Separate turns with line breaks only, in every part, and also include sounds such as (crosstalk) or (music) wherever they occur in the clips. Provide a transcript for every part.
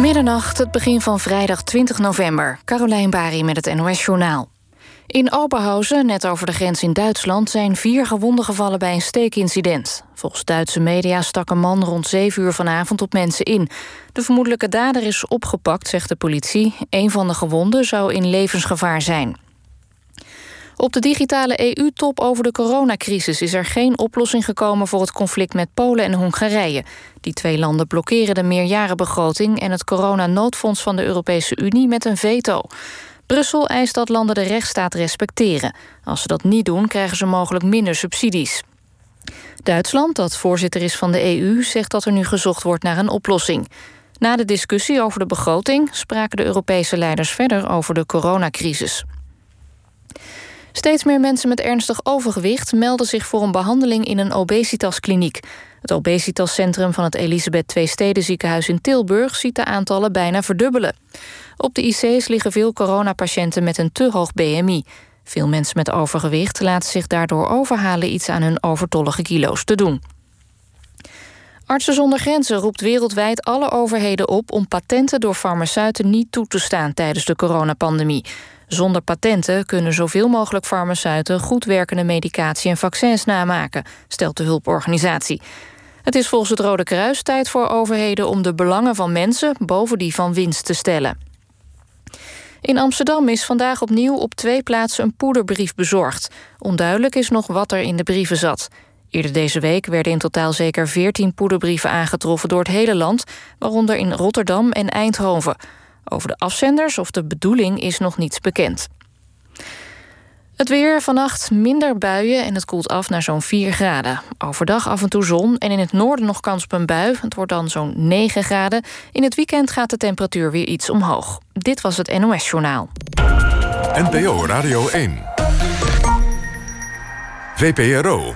Middernacht, het begin van vrijdag 20 november. Carolijn Bari met het NOS Journaal. In Oberhausen, net over de grens in Duitsland... zijn vier gewonden gevallen bij een steekincident. Volgens Duitse media stak een man rond 7 uur vanavond op mensen in. De vermoedelijke dader is opgepakt, zegt de politie. Een van de gewonden zou in levensgevaar zijn. Op de digitale EU-top over de coronacrisis is er geen oplossing gekomen voor het conflict met Polen en Hongarije. Die twee landen blokkeren de meerjarenbegroting en het coronanoodfonds van de Europese Unie met een veto. Brussel eist dat landen de rechtsstaat respecteren. Als ze dat niet doen, krijgen ze mogelijk minder subsidies. Duitsland, dat voorzitter is van de EU, zegt dat er nu gezocht wordt naar een oplossing. Na de discussie over de begroting spraken de Europese leiders verder over de coronacrisis. Steeds meer mensen met ernstig overgewicht melden zich voor een behandeling in een obesitaskliniek. Het obesitascentrum van het Elisabeth II Steden ziekenhuis in Tilburg ziet de aantallen bijna verdubbelen. Op de IC's liggen veel coronapatiënten met een te hoog BMI. Veel mensen met overgewicht laten zich daardoor overhalen iets aan hun overtollige kilo's te doen. Artsen zonder Grenzen roept wereldwijd alle overheden op om patenten door farmaceuten niet toe te staan tijdens de coronapandemie. Zonder patenten kunnen zoveel mogelijk farmaceuten goed werkende medicatie en vaccins namaken, stelt de hulporganisatie. Het is volgens het Rode Kruis tijd voor overheden om de belangen van mensen boven die van winst te stellen. In Amsterdam is vandaag opnieuw op twee plaatsen een poederbrief bezorgd. Onduidelijk is nog wat er in de brieven zat. Eerder deze week werden in totaal zeker 14 poederbrieven aangetroffen door het hele land, waaronder in Rotterdam en Eindhoven. Over de afzenders of de bedoeling is nog niets bekend. Het weer vannacht minder buien en het koelt af naar zo'n 4 graden. Overdag af en toe zon en in het noorden nog kans op een bui. Het wordt dan zo'n 9 graden. In het weekend gaat de temperatuur weer iets omhoog. Dit was het NOS Journaal.
NPO Radio 1. VPRO.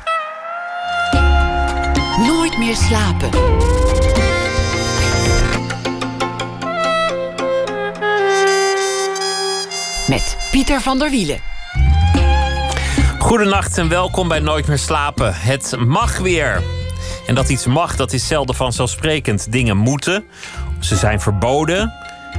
Nooit meer slapen. Met Pieter van der Wielen.
Goedenacht en welkom bij Nooit meer slapen. Het mag weer. En dat iets mag, dat is zelden vanzelfsprekend. Dingen moeten, ze zijn verboden.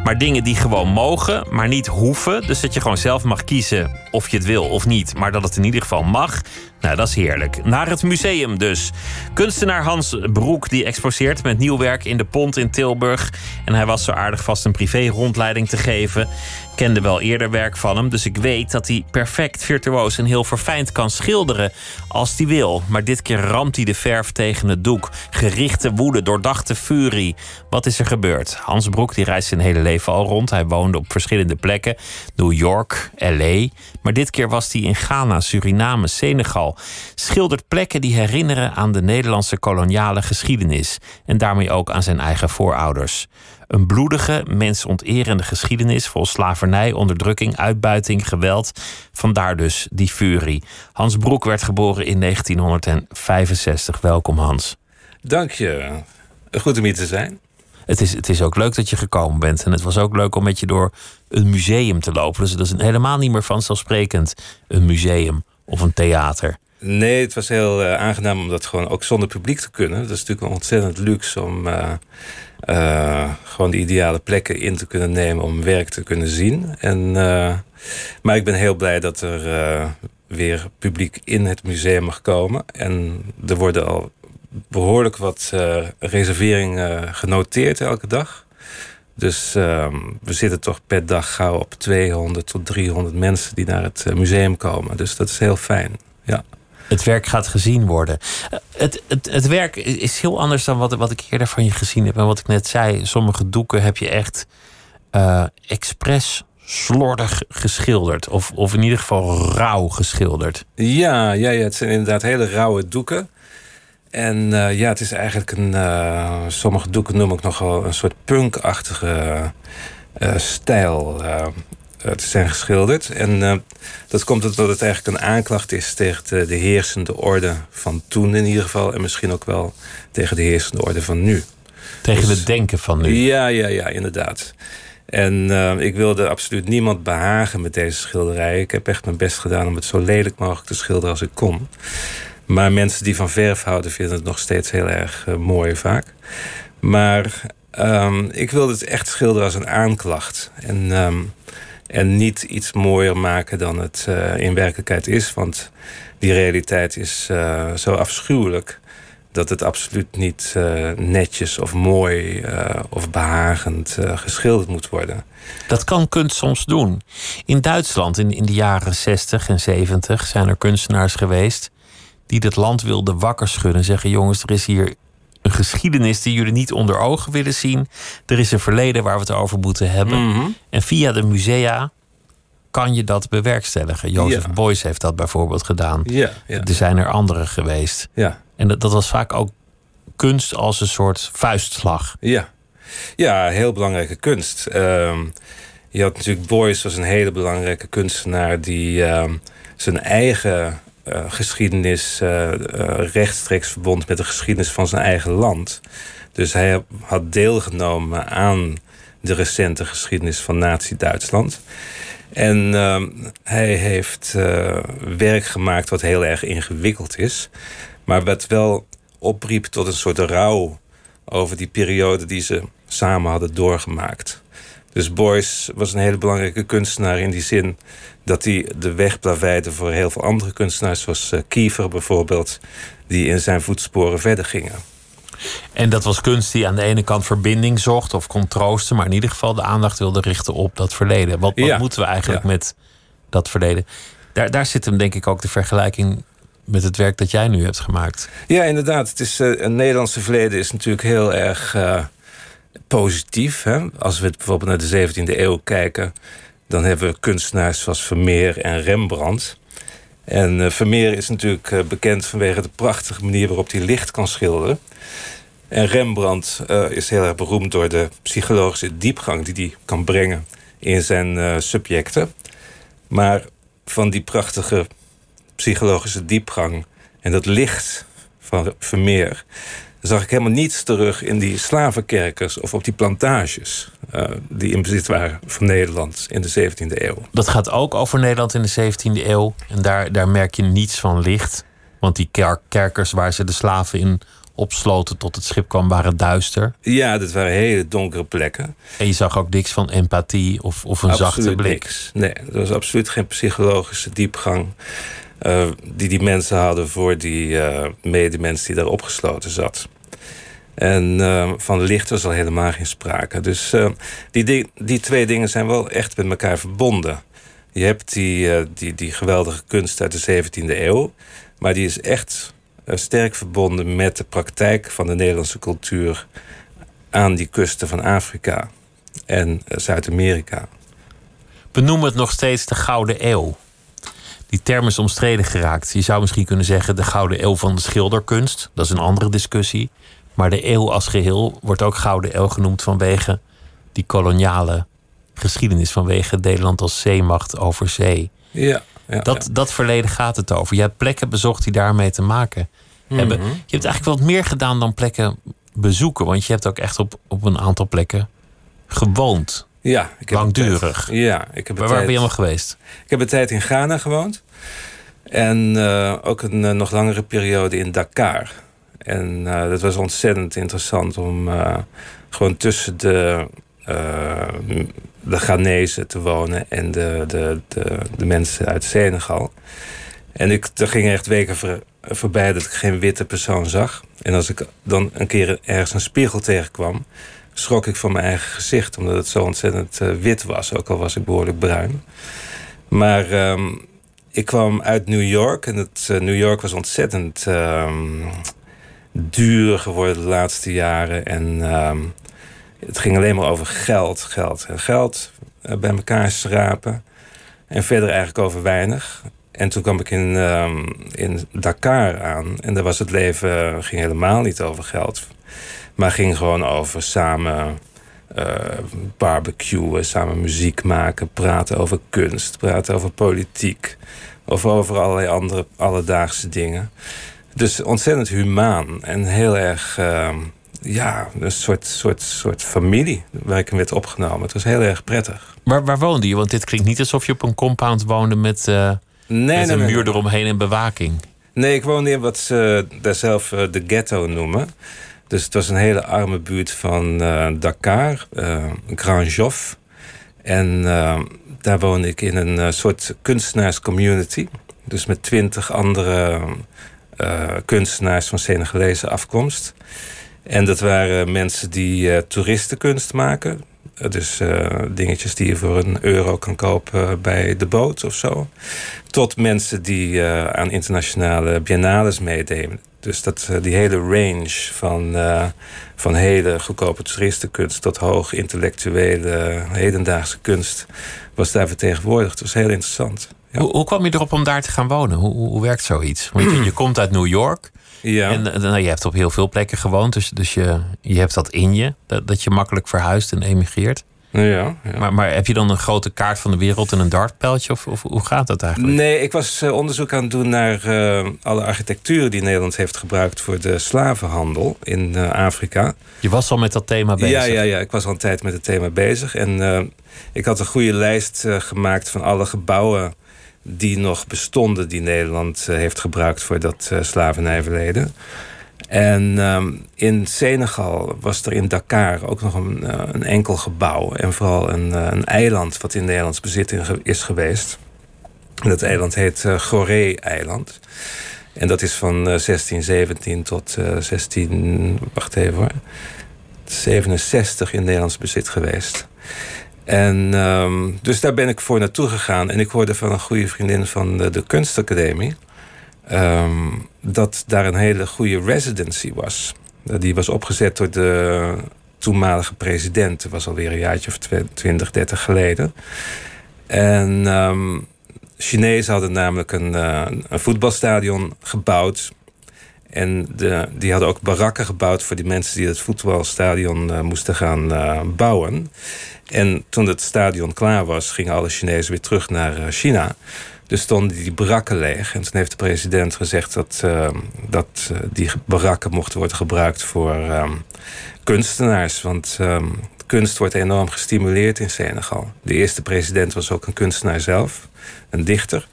Maar dingen die gewoon mogen, maar niet hoeven. Dus dat je gewoon zelf mag kiezen of je het wil of niet. Maar dat het in ieder geval mag. Nou, dat is heerlijk. Naar het museum dus. Kunstenaar Hans Broek die exposeert met nieuw werk in de Pont in Tilburg. En hij was zo aardig vast een privé-rondleiding te geven kende wel eerder werk van hem, dus ik weet dat hij perfect virtuoos en heel verfijnd kan schilderen als hij wil. Maar dit keer ramt hij de verf tegen het doek. Gerichte woede, doordachte furie. Wat is er gebeurd? Hans Broek die reist zijn hele leven al rond. Hij woonde op verschillende plekken. New York, LA. Maar dit keer was hij in Ghana, Suriname, Senegal. Schildert plekken die herinneren aan de Nederlandse koloniale geschiedenis. En daarmee ook aan zijn eigen voorouders. Een bloedige, mensonterende geschiedenis vol slavernij, onderdrukking, uitbuiting, geweld. Vandaar dus die furie. Hans Broek werd geboren in 1965. Welkom Hans.
Dank je. Goed om hier te zijn.
Het is, het is ook leuk dat je gekomen bent. En het was ook leuk om met je door een museum te lopen. Dus dat is helemaal niet meer vanzelfsprekend een museum of een theater.
Nee, het was heel uh, aangenaam om dat gewoon ook zonder publiek te kunnen. Dat is natuurlijk een ontzettend luxe om uh, uh, gewoon de ideale plekken in te kunnen nemen om werk te kunnen zien. En, maar ik ben heel blij dat er weer publiek in het museum mag komen. En er worden al behoorlijk wat reserveringen genoteerd elke dag. Dus ehm, we zitten toch per dag gauw op 200 tot 300 mensen die naar het museum komen. Dus dat is heel fijn. Ja
het werk gaat gezien worden. Eh, het, het, het werk is heel anders dan wat, wat ik eerder van je gezien heb. En wat ik net zei, sommige doeken heb je echt uh, expres slordig geschilderd. Of, of in ieder geval rauw geschilderd.
Ja, ja, ja, het zijn inderdaad hele rauwe doeken. En uh, ja, het is eigenlijk een. Sommige doeken noem ik nogal een soort punkachtige uh, stijl. Eh, te zijn geschilderd. En eh, dat komt omdat het eigenlijk een aanklacht is tegen de, de, heersende orde van toen in ieder geval. En misschien ook wel tegen de heersende orde van nu.
Tegen dus, het denken van nu.
Ja, ja, ja, inderdaad. En uh, ik wilde absoluut niemand behagen met deze schilderij. Ik heb echt mijn best gedaan om het zo lelijk mogelijk te schilderen als ik kon. Maar mensen die van verf houden vinden het nog steeds heel erg uh, mooi vaak. Maar ehm, ik wilde het echt schilderen als een aanklacht. En, ehm, en niet iets mooier maken dan het uh, in werkelijkheid is. Want die realiteit is uh, zo afschuwelijk dat het absoluut niet uh, netjes of mooi of behagend geschilderd moet worden.
Dat kan kunst soms doen. In Duitsland in, in de jaren 60 en 70 zijn er kunstenaars geweest die het land wilden wakker schudden. Zeggen: jongens, er is hier een geschiedenis die jullie niet onder ogen willen zien. Er is een verleden waar we het over moeten hebben.
Mm -hmm.
En via de musea kan je dat bewerkstelligen. Jozef
Ja.
Beuys heeft dat bijvoorbeeld gedaan.
Ja, ja.
Er zijn er andere geweest.
Ja,
En dat, dat was vaak ook kunst als een soort vuistslag.
ja. ja heel belangrijke kunst. Ehm, je had natuurlijk Boyce was een hele belangrijke kunstenaar die ehm, zijn eigen eh, geschiedenis eh, eh, rechtstreeks verbond met de geschiedenis van zijn eigen land. Dus hij had deelgenomen aan de recente geschiedenis van Nazi-Duitsland. En ehm, hij heeft werk gemaakt wat heel erg ingewikkeld is. Maar wat wel opriep tot een soort rouw over die periode die ze samen hadden doorgemaakt. Dus Boyce was een hele belangrijke kunstenaar in die zin dat hij de weg plaveide voor heel veel andere kunstenaars, zoals eh, Kiefer bijvoorbeeld, die in zijn voetsporen verder gingen.
En dat was kunst die aan de ene kant verbinding zocht of kon troosten, maar in ieder geval de aandacht wilde richten op dat verleden. Wat, wat
Ja.
moeten we eigenlijk
Ja.
met dat verleden? Daar, daar zit hem denk ik ook de vergelijking met het werk dat jij nu hebt gemaakt.
Ja, inderdaad. Het, is, het Nederlandse verleden is natuurlijk heel erg eh, positief. Hè? Als we bijvoorbeeld naar de 17e eeuw kijken, dan hebben we kunstenaars zoals Vermeer en Rembrandt. En eh, Vermeer is natuurlijk eh, bekend vanwege de prachtige manier waarop hij licht kan schilderen. En Rembrandt eh, is heel erg beroemd door de psychologische diepgang die hij kan brengen in zijn subjecten. Maar van die prachtige psychologische diepgang en dat licht van Vermeer zag ik helemaal niets terug in die slavenkerkers of op die plantages eh, die in bezit waren van Nederland in de 17e eeuw.
Dat gaat ook over Nederland in de 17e eeuw. En daar, daar merk je niets van licht. Want die ker- kerkers waar ze de slaven in opsloten tot het schip kwam, waren duister.
Ja, dat waren hele donkere plekken.
En je zag ook niks van empathie of, of een zachte blik.
niks. Nee, er was absoluut geen psychologische diepgang eh, die die mensen hadden voor die eh medemens die daar opgesloten zat. En eh, van licht was al helemaal geen sprake. Dus die, di- die twee dingen zijn wel echt met elkaar verbonden. Je hebt die, die, die geweldige kunst uit de 17e eeuw, maar die is echt sterk verbonden met de praktijk van de Nederlandse cultuur aan die kusten van Afrika en Zuid-Amerika.
We noemen het nog steeds de Gouden Eeuw. Die term is omstreden geraakt. Je zou misschien kunnen zeggen de Gouden Eeuw van de schilderkunst. Dat is een andere discussie. Maar de eeuw als geheel wordt ook Gouden Eeuw genoemd vanwege die koloniale geschiedenis. Vanwege Nederland als zeemacht over zee.
Ja, ja,
Dat, dat verleden gaat het over. Je hebt plekken bezocht die daarmee te maken hebben.
Mhm.
Je hebt eigenlijk wat meer gedaan dan plekken bezoeken. Want je hebt ook echt op, op een aantal plekken gewoond.
Ja ik heb
Langdurig.
tijd- ja, ik heb
Waar,
tijd,
ben je allemaal geweest?
Ik heb een tijd in Ghana gewoond. En eh, ook een eh, nog langere periode in Dakar. En eh, dat was ontzettend interessant om gewoon tussen de, de Ghanese te wonen en de, de, de, de mensen uit Senegal. En ik, er gingen echt weken voor, voorbij dat ik geen witte persoon zag. En als ik dan een keer ergens een spiegel tegenkwam, schrok ik van mijn eigen gezicht, omdat het zo ontzettend eh, wit was, ook al was ik behoorlijk bruin. Maar ehm, ik kwam uit New York en het, eh, New York was ontzettend ehm, duur geworden de laatste jaren. En ehm, het ging alleen maar over geld, geld en geld eh, bij elkaar schrapen. En verder eigenlijk over weinig. En toen kwam ik in, in Dakar aan. En daar was het leven ging helemaal niet over geld. Maar ging gewoon over samen eh, barbecuen, samen muziek maken, praten over kunst, praten over politiek. Of over allerlei andere alledaagse dingen. Dus ontzettend humaan en heel erg, ehm, ja, een soort, soort, soort familie waar ik in werd opgenomen. Het was heel erg prettig.
Waar, waar woonde je? Want dit klinkt niet alsof je op een compound woonde met, eh,
Nee,
met
nee,
een muur
nee.
eromheen en bewaking.
Nee, ik woonde in wat ze daar zelf eh, de ghetto noemen. Dus het was een hele arme buurt van Dakar, Grand Joff. En daar woonde ik in een soort kunstenaarscommunity. Dus met twintig andere kunstenaars van Senegalese afkomst. En dat waren mensen die toeristenkunst maken. Dus uh, dingetjes die je voor een euro kan kopen bij de boot of zo. Tot mensen die uh, aan internationale biennales meededen. Dus dat, uh, die hele range van, van hele goedkope toeristenkunst tot hoog intellectuele hedendaagse kunst was daar vertegenwoordigd. Het was heel interessant.
Hoe, hoe, kwam je erop om daar te gaan wonen? Hoe, hoe, werkt zoiets? Want je komt uit New York. Ja. En nou, je hebt op heel veel plekken gewoond, dus, dus je, je hebt dat in je, dat, dat je makkelijk verhuist en emigreert.
Ja, ja.
Maar, maar heb je dan een grote kaart van de wereld en een dartpijltje? Of, of hoe gaat dat eigenlijk?
Nee, ik was uh, onderzoek aan het doen naar uh, alle architectuur die Nederland heeft gebruikt voor de slavenhandel in uh, Afrika.
Je was al met dat thema bezig?
Ja, ja, ja, ik was al een tijd met het thema bezig. En ik had een goede lijst gemaakt van alle gebouwen die nog bestonden, die Nederland heeft gebruikt voor dat slavernijverleden. En um, in Senegal was er in Dakar ook nog een, uh, een enkel gebouw. En vooral een, een, eiland wat in Nederlands bezit is geweest. Dat eiland heet uh, Goree-eiland. En dat is van 1617 tot 16... Wacht even hoor. 67 in Nederlands bezit geweest. En um, dus daar ben ik voor naartoe gegaan. En ik hoorde van een goede vriendin van de, de kunstacademie... Um, dat daar een hele goede residency was. Die was opgezet door de toenmalige president. Dat was alweer een jaartje of 20, 30 geleden. En um, Chinezen hadden namelijk een, uh, een voetbalstadion gebouwd. En die hadden ook barakken gebouwd voor die mensen die het voetbalstadion uh, moesten gaan uh, bouwen. En toen het stadion klaar was, gingen alle Chinezen weer terug naar China. Dus stonden die barakken leeg. En toen heeft de president gezegd dat, dat die barakken mochten worden gebruikt voor kunstenaars. Want kunst wordt enorm gestimuleerd in Senegal. De eerste president was ook een kunstenaar zelf, een dichter.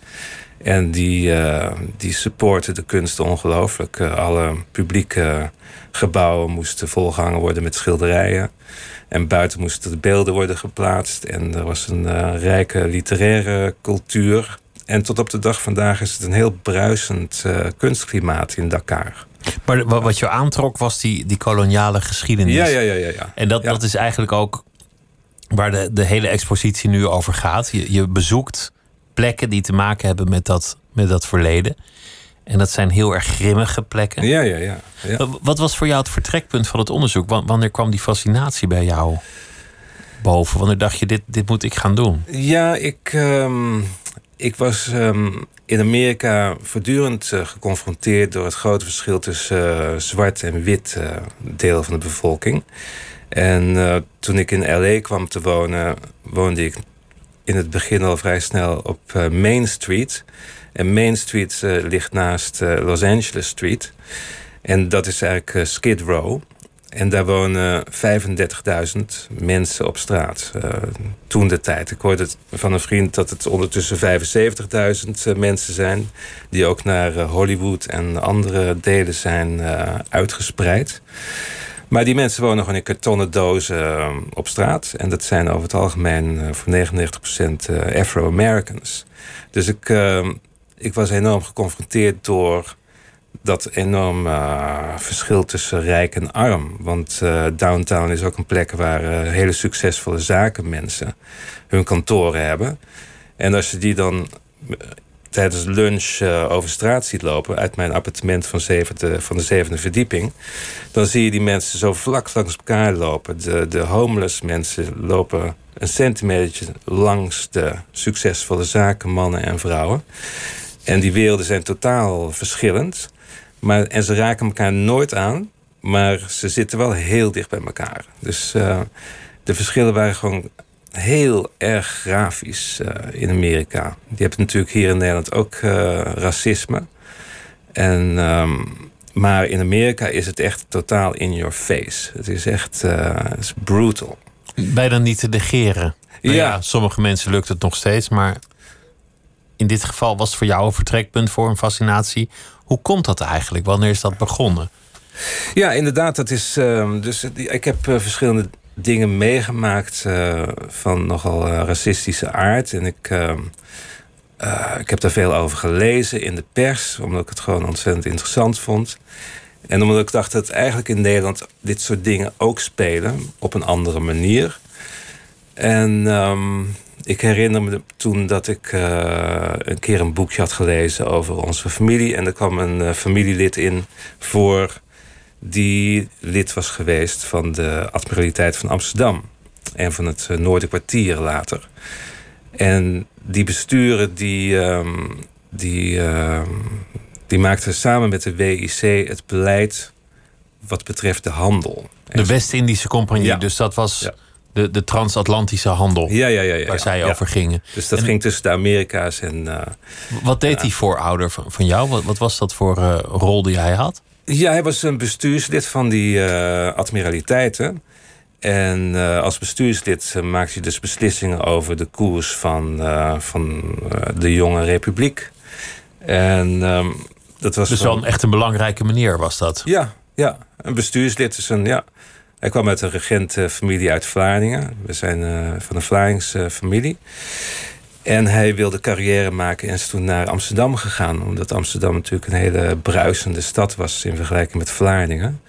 En die, uh, die supporten de kunst ongelooflijk. alle publieke gebouwen moesten volgehangen worden met schilderijen. En buiten moesten de beelden worden geplaatst. En er was een rijke literaire cultuur. En tot op de dag vandaag is het een heel bruisend kunstklimaat in Dakar.
Maar wat je aantrok was die, die koloniale geschiedenis.
Ja, ja, ja. ja, ja.
En dat,
ja.
dat is eigenlijk ook waar de, de hele expositie nu over gaat. Je, je bezoekt plekken die te maken hebben met dat, met dat verleden. En dat zijn heel erg grimmige plekken.
Ja, ja, ja. ja.
Wat was voor jou het vertrekpunt van het onderzoek? Wanneer kwam die fascinatie bij jou boven? Wanneer dacht je, dit, dit moet ik gaan doen?
Ja, ik, um, ik was um, in Amerika voortdurend uh, geconfronteerd door het grote verschil tussen uh, zwart en wit uh, deel van de bevolking. En toen ik in LA kwam te wonen, woonde ik in het begin al vrij snel op Main Street. En Main Street ligt naast Los Angeles Street. En dat is eigenlijk Skid Row. En daar wonen 35.000 mensen op straat. Toen de tijd. Ik hoorde van een vriend dat het ondertussen 75.000 mensen zijn. Die ook naar Hollywood en andere delen zijn uitgespreid. Maar die mensen wonen gewoon in kartonnen dozen op straat. En dat zijn over het algemeen voor 99% Afro-Americans. Dus ik, ik was enorm geconfronteerd door dat enorm uh, verschil tussen rijk en arm. Want downtown is ook een plek waar hele succesvolle zakenmensen hun kantoren hebben. En als je die dan tijdens lunch over straat ziet lopen... uit mijn appartement van, van de zevende verdieping... dan zie je die mensen zo vlak langs elkaar lopen. De, de homeless mensen lopen een centimeter langs de succesvolle zakenmannen en vrouwen. En die werelden zijn totaal verschillend... Maar, en ze raken elkaar nooit aan, maar ze zitten wel heel dicht bij elkaar. Dus uh, de verschillen waren gewoon heel erg grafisch uh, in Amerika. Je hebt natuurlijk hier in Nederland ook uh, racisme. En, um, maar in Amerika is het echt totaal in your face. Het is echt het is brutal.
Bijna niet te negeren. Nou ja. ja, sommige mensen lukt het nog steeds, maar in dit geval was het voor jou een vertrekpunt voor een fascinatie hoe komt dat eigenlijk? Wanneer is dat begonnen?
Ja, inderdaad. Dat is, ehm, dus, ik heb verschillende dingen meegemaakt van nogal racistische aard. En ik, ehm, ik heb daar veel over gelezen in de pers, omdat ik het gewoon ontzettend interessant vond. En omdat ik dacht dat eigenlijk in Nederland dit soort dingen ook spelen op een andere manier. En ehm, ik herinner me toen dat ik een keer een boekje had gelezen over onze familie. En er kwam een familielid in voor die lid was geweest van de Admiraliteit van Amsterdam. En van het uh, Noorderkwartier later. En die besturen die, um, die, uh, die maakten samen met de WIC het beleid wat betreft de handel.
De West-Indische Compagnie, ja. dus dat was... Ja de, de transatlantische handel.
Ja, ja, ja, ja
waar zij over gingen.
Dus dat ging tussen de Amerika's en. Uh,
wat deed die voorouder van, van jou? Wat, wat was dat voor uh, rol die hij had?
Ja, hij was een bestuurslid van die uh, admiraliteiten. En als bestuurslid maakte hij dus beslissingen over de koers van, van de jonge republiek. En um, dat was.
Dus wel een echt een belangrijke meneer was dat?
Ja, ja. Een bestuurslid is een. Ja, hij kwam uit een regentenfamilie uit Vlaardingen. We zijn uh, van een Vlaardingse familie. En hij wilde carrière maken en is toen naar Amsterdam gegaan. Omdat Amsterdam natuurlijk een hele bruisende stad was in vergelijking met Vlaardingen.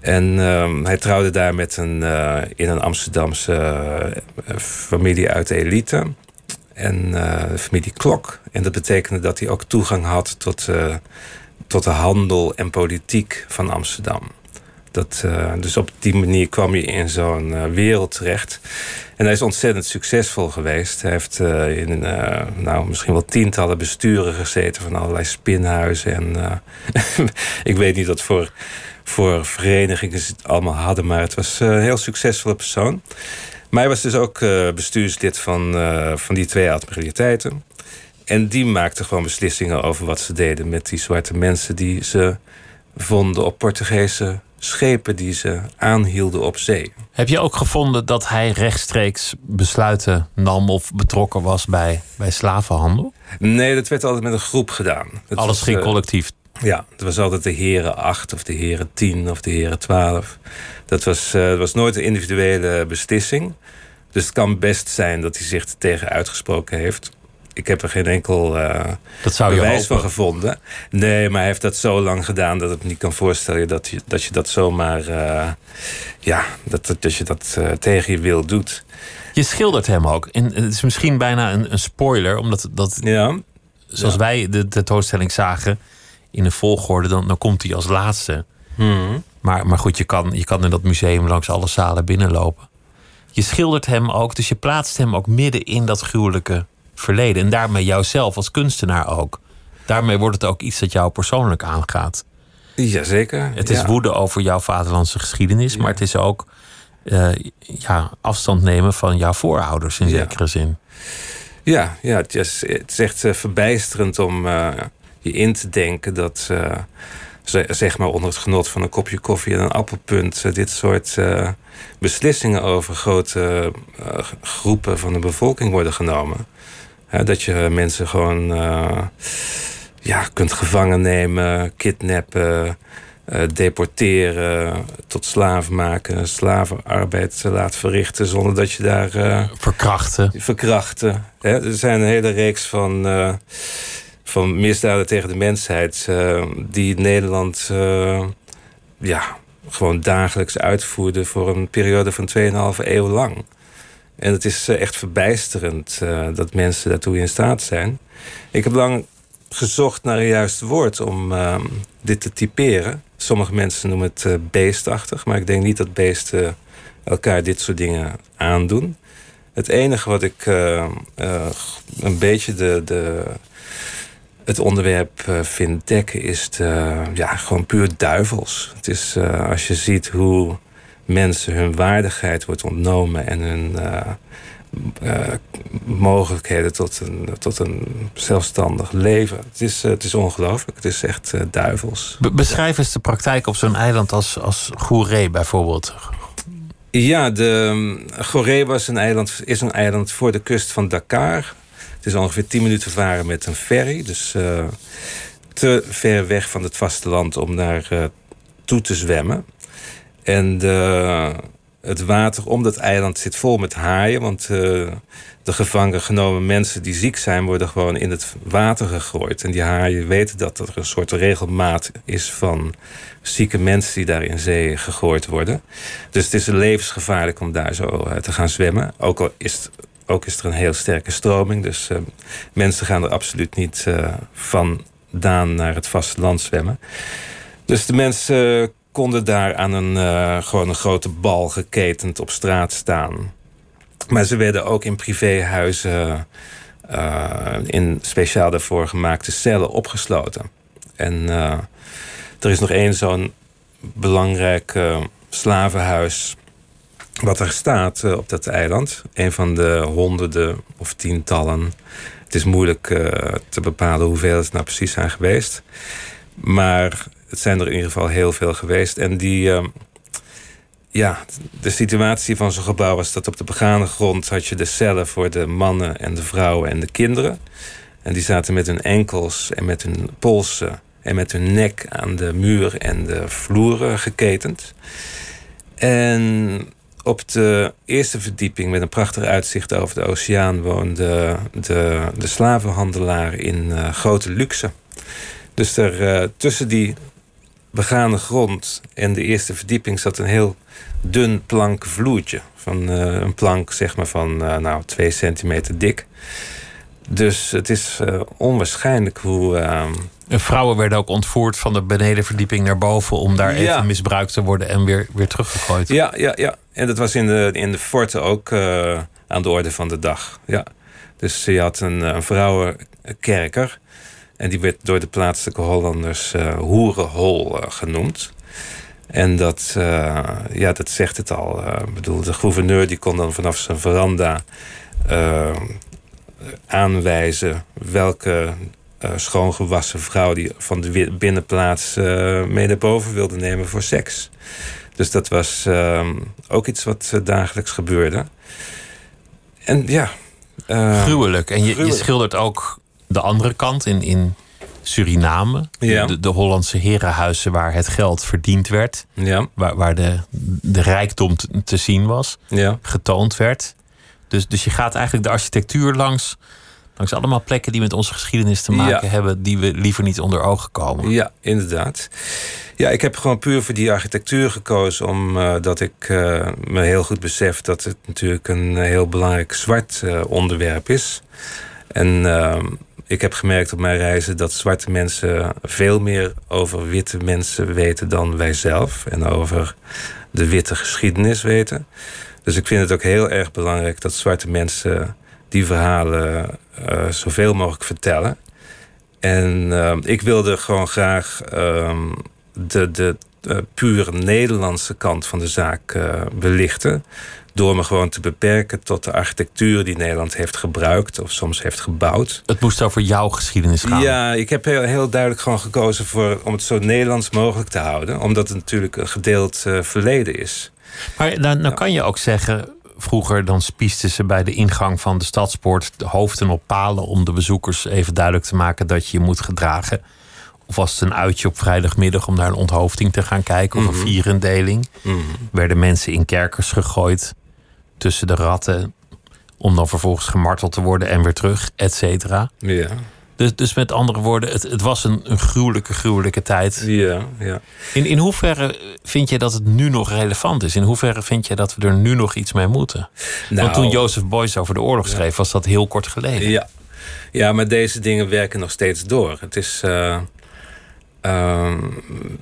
En uh, hij trouwde daar met een, uh, in een Amsterdamse uh, familie uit de elite. En de familie Klok. En dat betekende dat hij ook toegang had tot, tot de handel en politiek van Amsterdam. Dat, dus op die manier kwam hij in zo'n wereld terecht. En hij is ontzettend succesvol geweest. Hij heeft uh, in nou, misschien wel tientallen besturen gezeten van allerlei spinhuizen. En (laughs) ik weet niet wat voor, voor verenigingen ze het allemaal hadden, maar het was een heel succesvolle persoon. Maar hij was dus ook bestuurslid van, van die twee admiraliteiten. En die maakten gewoon beslissingen over wat ze deden met die zwarte mensen die ze vonden op Portugese schepen die ze aanhielden op zee.
Heb je ook gevonden dat hij rechtstreeks besluiten nam of betrokken was bij, bij slavenhandel?
Nee, dat werd altijd met een groep gedaan.
Alles ging uh, collectief.
Ja, het was altijd de heren 8 of de heren 10 of de heren 12. Dat was, uh, dat was nooit een individuele beslissing. Dus het kan best zijn dat hij zich er tegen uitgesproken heeft ik heb er geen enkel uh,
dat zou je
bewijs van gevonden. Nee, maar hij heeft dat zo lang gedaan dat ik me niet kan voorstellen dat je dat, je dat zomaar. Uh, ja, dat, dat je dat uh, tegen je wil doet.
Je schildert hem ook. En het is misschien bijna een, een spoiler, omdat dat.
Ja.
Zoals
ja.
wij de tentoonstelling zagen in een volgorde, dan, dan komt hij als laatste.
Hmm.
Maar, maar goed, je kan, je kan in dat museum langs alle zalen binnenlopen. Je schildert hem ook, dus je plaatst hem ook midden in dat gruwelijke verleden. En daarmee jouzelf als kunstenaar ook. Daarmee wordt het ook iets dat jou persoonlijk aangaat.
Jazeker.
Het is
ja.
woede over jouw vaderlandse geschiedenis, ja. maar het is ook uh, ja, afstand nemen van jouw voorouders in
Ja.
zekere zin.
Ja, ja het, is, het is echt uh, verbijsterend om uh, je in te denken dat, zeg maar onder het genot van een kopje koffie en een appelpunt, dit soort beslissingen over grote groepen van de bevolking worden genomen. Dat je mensen gewoon uh, ja, kunt gevangen nemen, kidnappen, uh, deporteren, tot slaaf maken, slavenarbeid laten verrichten zonder dat je daar. Uh,
verkrachten.
Verkrachten. Hè? Er zijn een hele reeks van, van misdaden tegen de mensheid die Nederland ja, gewoon dagelijks uitvoerde voor een periode van 2,5 eeuw lang. En het is echt verbijsterend uh, dat mensen daartoe in staat zijn. Ik heb lang gezocht naar een juist woord om uh, dit te typeren. Sommige mensen noemen het uh, beestachtig, maar ik denk niet dat beesten elkaar dit soort dingen aandoen. Het enige wat ik een beetje de, de, het onderwerp vind dekken is ja, gewoon puur duivels. Het is als je ziet hoe mensen hun waardigheid wordt ontnomen en hun uh, uh, mogelijkheden tot een, tot een zelfstandig leven. Het is, uh, het is ongelooflijk. Het is echt duivels.
Be beschrijf eens de praktijk op zo'n eiland als, als Goeree bijvoorbeeld.
Ja, de Goeree was een eiland, is een eiland voor de kust van Dakar. Het is ongeveer 10 minuten varen met een ferry. Dus te ver weg van het vasteland om daar toe te zwemmen. En de, het water om dat eiland zit vol met haaien. Want uh, de gevangen genomen mensen die ziek zijn, worden gewoon in het water gegooid. En die haaien weten dat er een soort regelmaat is van zieke mensen die daar in zee gegooid worden. Dus het is levensgevaarlijk om daar zo uh, te gaan zwemmen. Ook al is het ook is er een heel sterke stroming. Dus mensen gaan er absoluut niet uh, vandaan naar het vasteland zwemmen. Dus de mensen konden daar aan een, uh, gewoon een grote bal geketend op straat staan. Maar ze werden ook in privéhuizen in speciaal daarvoor gemaakte cellen opgesloten. En er is nog één zo'n belangrijk slavenhuis wat er staat op dat eiland. Een van de honderden of tientallen. Het is moeilijk te bepalen hoeveel het nou precies zijn geweest. Maar het zijn er in ieder geval heel veel geweest. En die, uh, ja, de situatie van zo'n gebouw was dat op de begane grond had je de cellen voor de mannen en de vrouwen en de kinderen. En die zaten met hun enkels en met hun polsen en met hun nek aan de muur en de vloeren geketend. En op de eerste verdieping met een prachtig uitzicht over de oceaan woonde de, de slavenhandelaar in uh, grote luxe. Dus er, uh, tussen die begane grond en de eerste verdieping zat een heel dun plank vloertje. Van uh, een plank zeg maar van nou, twee centimeter dik. Dus het is onwaarschijnlijk hoe ehm,
en vrouwen werden ook ontvoerd van de benedenverdieping naar boven om daar even misbruikt te worden en weer, weer teruggegooid.
Ja, ja, ja. En dat was in de, in de forten ook uh, aan de orde van de dag. Ja. Dus je had een, een vrouwenkerker. En die werd door de plaatselijke Hollanders uh, hoerenhol uh, genoemd. En dat, ja, dat zegt het al. Ik bedoel, de gouverneur die kon dan vanaf zijn veranda aanwijzen welke uh, schoongewassen vrouw die van de binnenplaats uh, mee naar boven wilde nemen voor seks. Dus dat was uh, ook iets wat dagelijks gebeurde. En ja.
gruwelijk. En je, je, schildert ook de andere kant in, in Suriname.
Ja.
De, de, Hollandse herenhuizen waar het geld verdiend werd.
Ja.
Waar, waar de, de rijkdom te, te zien was.
Ja.
Getoond werd. Dus, dus je gaat eigenlijk de architectuur langs Langs allemaal plekken die met onze geschiedenis te maken hebben, die we liever niet onder ogen komen.
Ja, inderdaad. Ja, ik heb gewoon puur voor die architectuur gekozen, omdat ik uh, me heel goed besef dat het natuurlijk een heel belangrijk zwart uh, onderwerp is. En uh, ik heb gemerkt op mijn reizen dat zwarte mensen veel meer over witte mensen weten dan wij zelf. En over de witte geschiedenis weten. Dus ik vind het ook heel erg belangrijk dat zwarte mensen die verhalen uh, zoveel mogelijk vertellen. En uh, ik wilde gewoon graag uh, de, de uh, pure Nederlandse kant van de zaak belichten. Door me gewoon te beperken tot de architectuur die Nederland heeft gebruikt of soms heeft gebouwd.
Het moest over jouw geschiedenis gaan.
Ja, ik heb heel, heel duidelijk gewoon gekozen voor, om het zo Nederlands mogelijk te houden. Omdat het natuurlijk een gedeeld verleden is.
Maar nou, nou kan je ook zeggen, vroeger dan spiesten ze bij de ingang van de stadspoort de hoofden op palen om de bezoekers even duidelijk te maken dat je je moet gedragen. Of was het een uitje op vrijdagmiddag om naar een onthoofding te gaan kijken of een vierendeling?
Mm -hmm.
Werden mensen in kerkers gegooid tussen de ratten om dan vervolgens gemarteld te worden en weer terug, et cetera.
Ja.
Dus, dus met andere woorden, het, het was een, een gruwelijke, gruwelijke tijd.
Ja, ja.
In, in hoeverre vind je dat het nu nog relevant is? In hoeverre vind je dat we er nu nog iets mee moeten?
Nou,
Want toen Joseph Beuys over de oorlog schreef, was dat heel kort geleden.
Ja, ja maar deze dingen werken nog steeds door. Het is, uh, uh,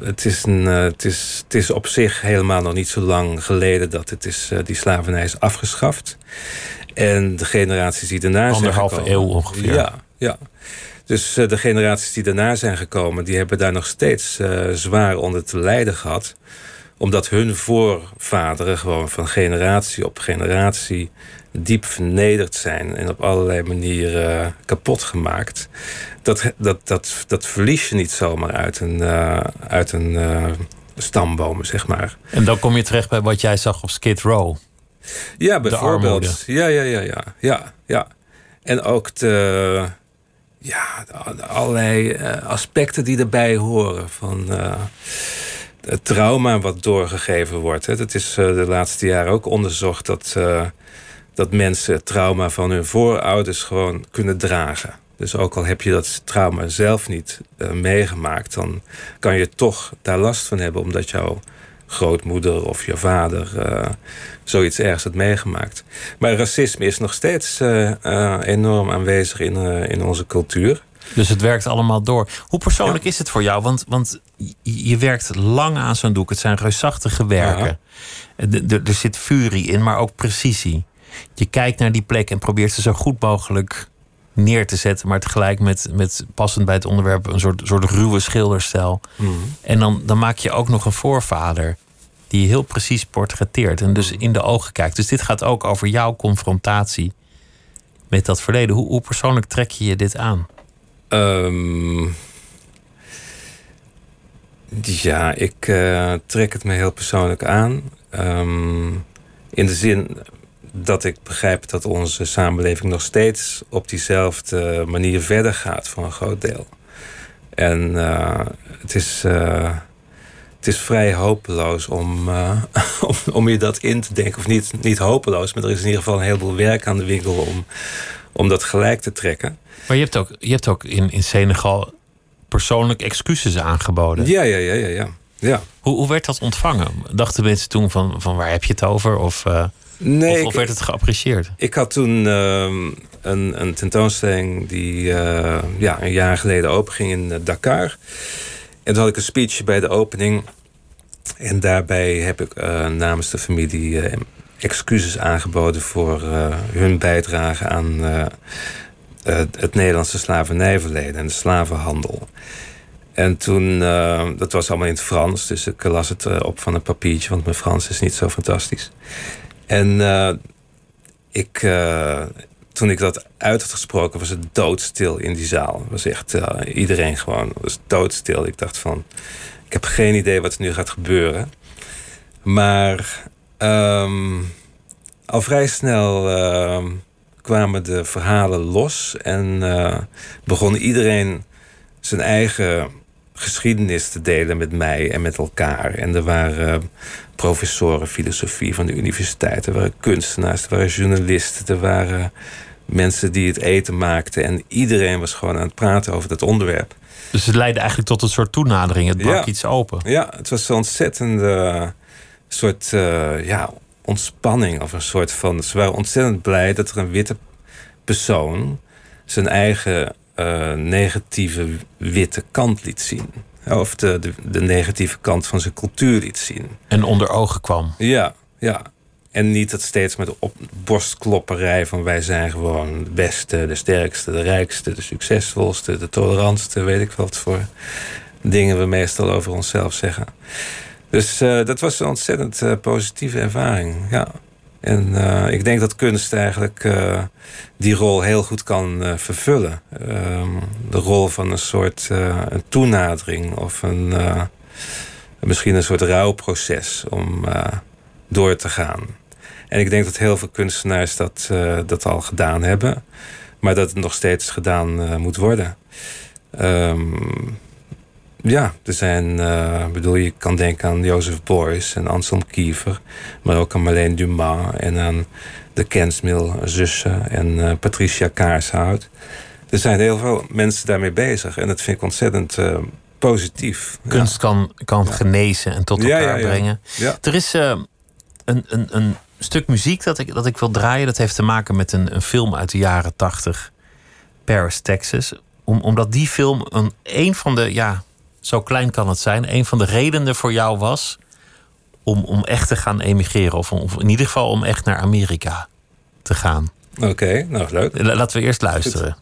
het, is een, uh, het, is, het is op zich helemaal nog niet zo lang geleden dat het is, uh, die slavernij is afgeschaft. En de generaties die daarna zijn
Anderhalve eeuw ongeveer.
Ja, ja. Dus uh, de generaties die daarna zijn gekomen, die hebben daar nog steeds zwaar onder te lijden gehad. Omdat hun voorvaderen gewoon van generatie op generatie diep vernederd zijn en op allerlei manieren uh, kapot gemaakt. Dat, dat, dat, dat verlies je niet zomaar uit een, uit een stamboom, zeg maar.
En dan kom je terecht bij wat jij zag op Skid Row.
Ja, bijvoorbeeld. Ja, ja, ja, ja, ja, ja. En ook de ja, allerlei uh, aspecten die erbij horen. Van, uh, het trauma wat doorgegeven wordt. Het is de laatste jaren ook onderzocht dat, dat mensen het trauma van hun voorouders gewoon kunnen dragen. Dus ook al heb je dat trauma zelf niet meegemaakt, dan kan je toch daar last van hebben, omdat jouw grootmoeder of je vader zoiets ergs had meegemaakt. Maar racisme is nog steeds enorm aanwezig in, in onze cultuur.
Dus het werkt allemaal door. Hoe persoonlijk is het voor jou? Want, want je werkt lang aan zo'n doek. Het zijn reusachtige werken. Er zit furie in, maar ook precisie. Je kijkt naar die plek en probeert ze zo goed mogelijk neer te zetten, maar tegelijk met, met passend bij het onderwerp een soort, soort ruwe schilderstijl. Mhm. En dan, dan maak je ook nog een voorvader die je heel precies portretteert en dus in de ogen kijkt. Dus dit gaat ook over jouw confrontatie met dat verleden. Hoe, hoe persoonlijk trek je je dit aan?
Um, ja, ik uh, trek het me heel persoonlijk aan. Um, in de zin dat ik begrijp dat onze samenleving nog steeds op diezelfde manier verder gaat voor een groot deel. En uh, het is. Uh, het is vrij hopeloos om, (laughs) om, om, je dat in te denken. Of niet, niet hopeloos, maar er is in ieder geval een heleboel werk aan de winkel om, om dat gelijk te trekken.
Maar je hebt ook, je hebt ook in, in Senegal persoonlijk excuses aangeboden.
Ja, ja, ja, ja. ja. ja.
Hoe, hoe werd dat ontvangen? Dachten mensen toen van, van waar heb je het over? Of, uh, nee, of, of werd het geapprecieerd?
Ik had toen uh, een, een tentoonstelling die uh, ja, een jaar geleden openging in eh, Dakar. En toen had ik een speech bij de opening. En daarbij heb ik namens de familie excuses aangeboden voor hun bijdrage aan het Nederlandse slavernijverleden en de slavenhandel. En toen, uh, dat was allemaal in het Frans, dus ik las het uh, op van een papiertje, want mijn Frans is niet zo fantastisch. En ik, toen ik dat uit had gesproken, was het doodstil in die zaal. Was echt iedereen gewoon, was doodstil. Ik dacht van, ik heb geen idee wat er nu gaat gebeuren. Maar um, al vrij snel ehm, kwamen de verhalen los en uh, begon iedereen zijn eigen geschiedenis te delen met mij en met elkaar. En er waren professoren filosofie van de universiteit, er waren kunstenaars, er waren journalisten, er waren mensen die het eten maakten. En iedereen was gewoon aan het praten over dat onderwerp.
Dus het leidde eigenlijk tot een soort toenadering. Het brak iets open.
Ja, het was een ontzettende soort uh, ja, ontspanning of een soort van. Ze waren ontzettend blij dat er een witte persoon zijn eigen uh, negatieve witte kant liet zien. Of de, de, de, negatieve kant van zijn cultuur liet zien.
En onder ogen kwam.
Ja, ja. En niet dat steeds met op borstklopperij van wij zijn gewoon de beste, de sterkste, de rijkste, de succesvolste, de tolerantste, weet ik wat voor dingen we meestal over onszelf zeggen. Dus uh, dat was een ontzettend uh, positieve ervaring. Ja. En uh, ik denk dat kunst eigenlijk die rol heel goed kan vervullen. Ehm, de rol van een soort een toenadering of een, misschien een soort rouwproces om door te gaan. En ik denk dat heel veel kunstenaars dat, dat al gedaan hebben, maar dat het nog steeds gedaan moet worden. Um, ja, er zijn, uh, bedoel, je kan denken aan Joseph Beuys en Anselm Kiefer, maar ook aan Marlene Dumas en aan de Kensmil-zussen en uh, Patricia Kaarshout. Er zijn heel veel mensen daarmee bezig en dat vind ik ontzettend uh, positief.
Kunst kan, kan genezen en tot elkaar brengen. Er is een, een, een stuk muziek dat ik, dat ik wil draaien, dat heeft te maken met een, een film uit de jaren tachtig, Paris, Texas. Om, omdat die film een, een van de, ja, zo klein kan het zijn, een van de redenen voor jou was om, om echt te gaan emigreren. Of, of in ieder geval om echt naar Amerika te gaan.
Oké, nou leuk.
Laten we eerst luisteren.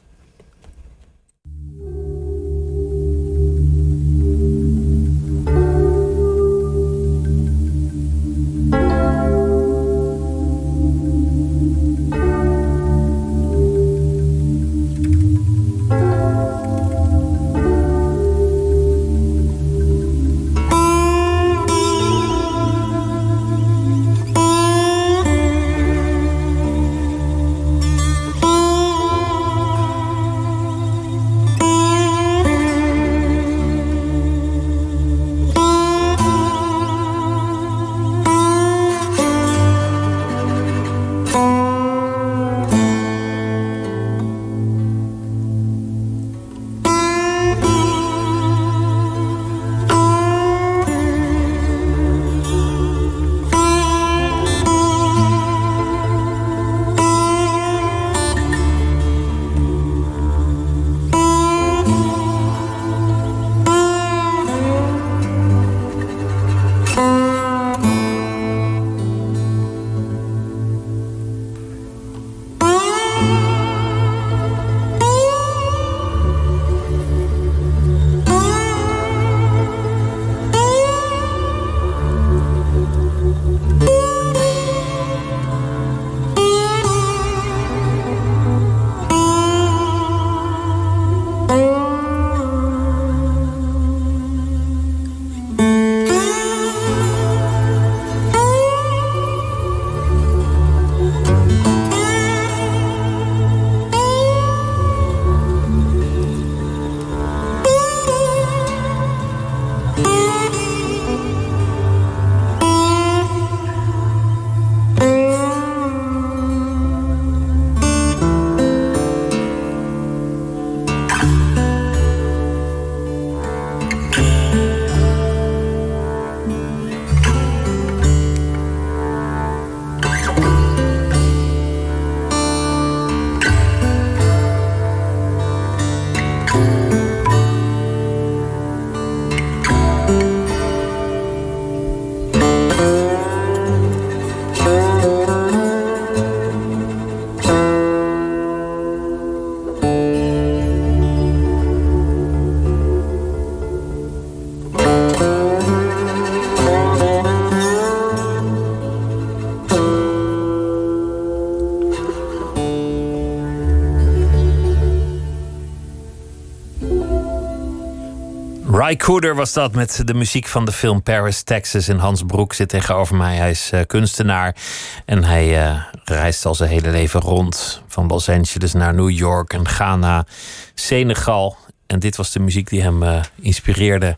Ry Cooder was dat met de muziek van de film Paris, Texas. En Hans Broek zit tegenover mij. Hij is uh, kunstenaar en hij uh, reist al zijn hele leven rond. Van Los Angeles naar New York en Ghana, Senegal. En dit was de muziek die hem uh, inspireerde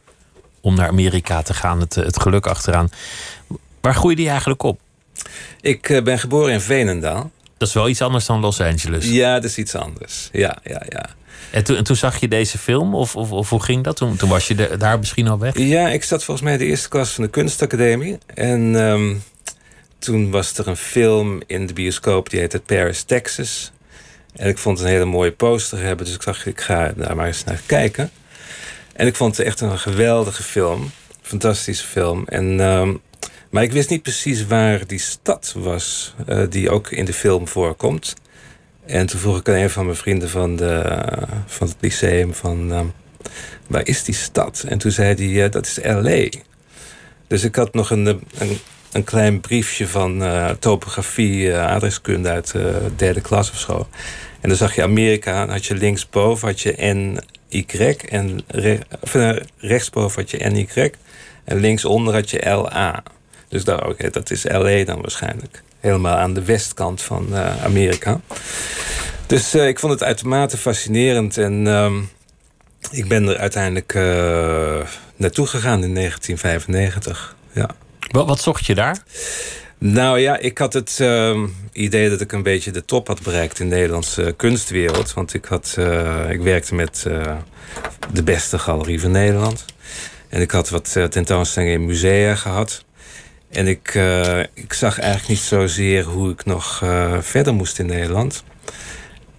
om naar Amerika te gaan. Het, het geluk achteraan. Waar groeide hij eigenlijk op?
Ik ben geboren in Veenendaal.
Dat is wel iets anders dan Los Angeles.
Ja, dat is iets anders. Ja, ja, ja.
En toen, en toen zag je deze film? Of, of, of hoe ging dat? Toen, toen was je daar misschien al weg?
Ja, ik zat volgens mij in de eerste klas van de kunstacademie. En um, toen was er een film in de bioscoop die heette Paris, Texas. En ik vond het een hele mooie poster hebben. Dus ik dacht, ik ga daar maar eens naar kijken. En ik vond het echt een geweldige film. Fantastische film. En, um, maar ik wist niet precies waar die stad was uh, die ook in de film voorkomt. En toen vroeg ik aan een van mijn vrienden van, de, van het lyceum van... Uh, waar is die stad? En toen zei hij, uh, dat is L.A. Dus ik had nog een, een, een klein briefje van uh, topografie, adreskunde uit de derde klas of zo. En dan zag je Amerika, dan had je linksboven had je N-Y... en rechtsboven had je N-Y... en linksonder had je L-A. Dus daar, oké, dat is L.A. dan waarschijnlijk helemaal aan de westkant van uh, Amerika. Dus uh, ik vond het uitermate fascinerend. En uh, ik ben er uiteindelijk uh, naartoe gegaan in 1995. Ja.
Wat, wat zocht je daar?
Nou ja, ik had het ehm, idee dat ik een beetje de top had bereikt in de Nederlandse kunstwereld. Want ik, had, ik werkte met de beste galerie van Nederland. En ik had wat tentoonstellingen in musea gehad. En ik, uh, ik zag eigenlijk niet zozeer hoe ik nog uh, verder moest in Nederland.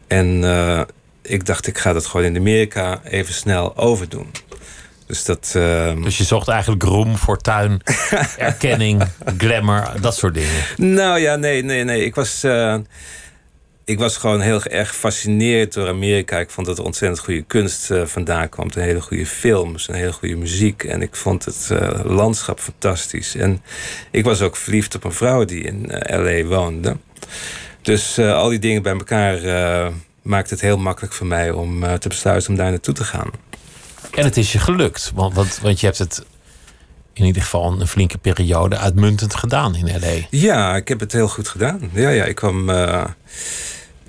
En uh, ik dacht, ik ga dat gewoon in Amerika even snel overdoen. Dus, dat,
dus je zocht eigenlijk roem, fortuin, (laughs) erkenning, glamour, dat soort dingen?
Nou ja, nee, nee, nee. Ik was ik was gewoon heel erg gefascineerd door Amerika. Ik vond dat er ontzettend goede kunst uh, vandaan kwam. Een hele goede films, een hele goede muziek. En ik vond het uh, landschap fantastisch. En ik was ook verliefd op een vrouw die in uh, L.A. woonde. Dus al die dingen bij elkaar maakt het heel makkelijk voor mij om te besluiten om daar naartoe te gaan.
En het is je gelukt, want, want, want je hebt het in ieder geval een flinke periode uitmuntend gedaan in L.A.
Ja, ik heb het heel goed gedaan. Ja, ja ik kwam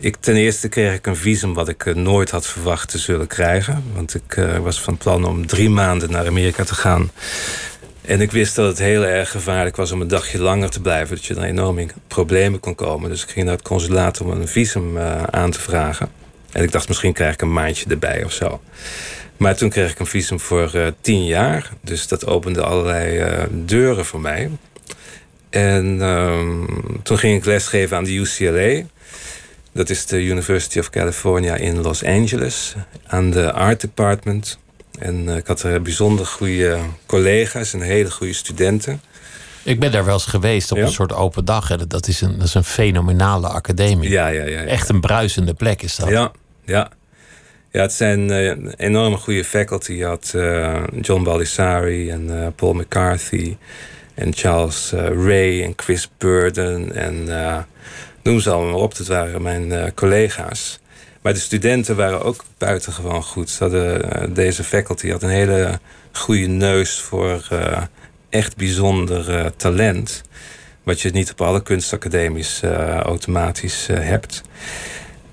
ik, ten eerste kreeg ik een visum wat ik nooit had verwacht te zullen krijgen. Want ik uh, was van plan om drie maanden naar Amerika te gaan. En ik wist dat het heel erg gevaarlijk was om een dagje langer te blijven. Dat je dan enorm in problemen kon komen. Dus ik ging naar het consulaat om een visum uh, aan te vragen. En ik dacht, misschien krijg ik een maandje erbij of zo. Maar toen kreeg ik een visum voor tien jaar. Dus dat opende allerlei deuren voor mij. En ehm, toen ging ik lesgeven aan de UCLA. Dat is de University of California in Los Angeles. Aan de Art Department. En uh, ik had er bijzonder goede collega's en hele goede studenten.
Ik ben daar wel eens geweest op ja? een soort open dag. Dat, is een, dat is een fenomenale academie.
Ja, ja, ja, ja,
Echt een bruisende plek is dat.
Ja, ja. Ja, het zijn uh, enorme goede faculty. Je had uh, John Baldessari en Paul McCarthy... en Charles Ray en Chris Burden en noem ze allemaal op. Dat waren mijn uh, collega's. Maar de studenten waren ook buitengewoon goed. Ze hadden, uh, deze faculty had een hele goede neus voor uh, echt bijzonder talent. Wat je niet op alle kunstacademies automatisch hebt.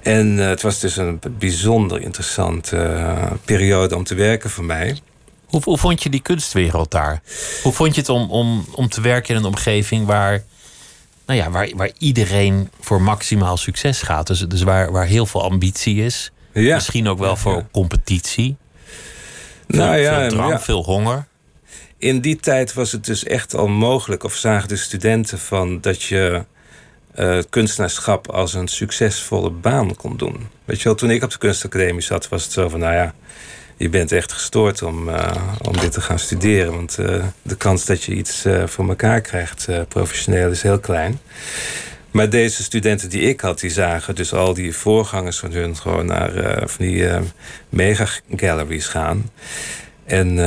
En het was dus een bijzonder interessante periode om te werken voor mij.
Hoe, hoe vond je die kunstwereld daar? Hoe vond je het om, om, om te werken in een omgeving waar nou ja, waar, waar iedereen voor maximaal succes gaat. Dus, dus waar, waar heel veel ambitie is. Ja. Misschien ook wel voor competitie. Veel, nou ja, veel drang, veel honger.
In die tijd was het dus echt al mogelijk, of zagen de studenten van dat je uh, kunstenaarschap als een succesvolle baan kon doen. Weet je wel, toen ik op de kunstacademie zat, was het zo van, nou ja, je bent echt gestoord om, uh, om dit te gaan studeren. Want uh, de kans dat je iets uh, voor elkaar krijgt professioneel is heel klein. Maar deze studenten die ik had, die zagen dus al die voorgangers van hun gewoon naar die mega galleries gaan. En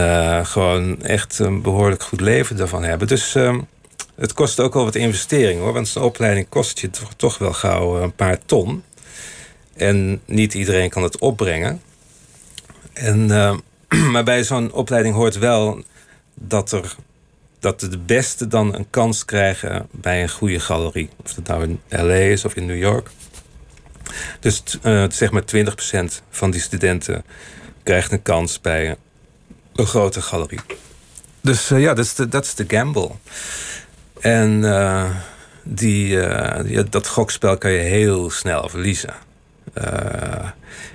gewoon echt een behoorlijk goed leven daarvan hebben. Dus het kost ook wel wat investering hoor. Want zo'n opleiding kost je toch, toch wel gauw een paar ton. En niet iedereen kan het opbrengen. En uh, (clears throat) maar bij zo'n opleiding hoort wel dat, er, dat de beste dan een kans krijgen bij een goede galerie. Of dat nou in LA is of in New York. Dus uh, zeg maar 20% van die studenten krijgt een kans bij een grote galerie. Dus uh, ja, dat is, de, gamble. En uh, die, ja, dat gokspel kan je heel snel verliezen.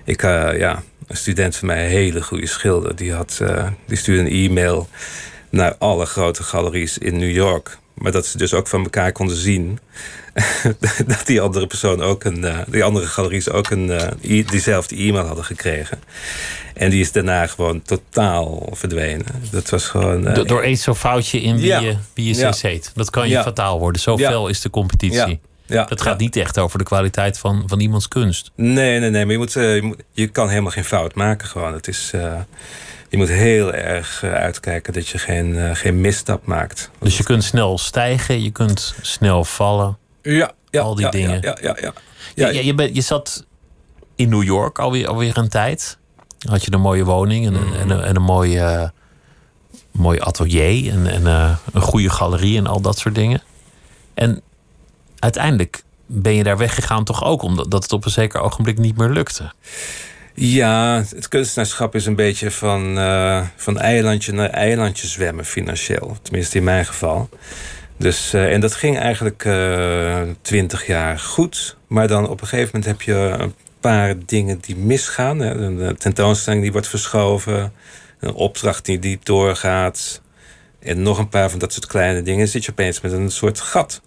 ik, ja, een student van mij, een hele goede schilder, die, had, die stuurde een e-mail naar alle grote galeries in New York. Maar dat ze dus ook van elkaar konden zien (laughs) dat die andere persoon ook een, uh, die andere galeries ook een, uh, diezelfde e-mail hadden gekregen. En die is daarna gewoon totaal verdwenen. Dat was gewoon.
Uh, door eens zo'n foutje in wie je, wie je ja. Dat kan je fataal worden. Zo fel is de competitie. Ja, dat gaat niet echt over de kwaliteit van, van iemands kunst.
Nee, nee, nee. Maar je, moet, je, moet, je kan helemaal geen fout maken. Gewoon. Het is, je moet heel erg uitkijken dat je geen, geen misstap maakt.
Dus je kunt snel stijgen, je kunt snel vallen.
Ja, ja
al die
ja,
dingen.
Ja, ja, ja,
ja. Je, je, je, zat in New York alweer, alweer een tijd. Had je een mooie woning en, en, en, en een mooie, mooi atelier en, en een goede galerie en al dat soort dingen. En uiteindelijk ben je daar weggegaan toch ook omdat dat het op een zeker ogenblik niet meer lukte.
Ja, het kunstenaarschap is een beetje van, uh, van eilandje naar eilandje zwemmen financieel. Tenminste in mijn geval. Dus, uh, en dat ging eigenlijk uh, twintig jaar goed. Maar dan op een gegeven moment heb je een paar dingen die misgaan. Een tentoonstelling die wordt verschoven. Een opdracht die niet doorgaat. En nog een paar van dat soort kleine dingen. Zit je opeens met een soort gat.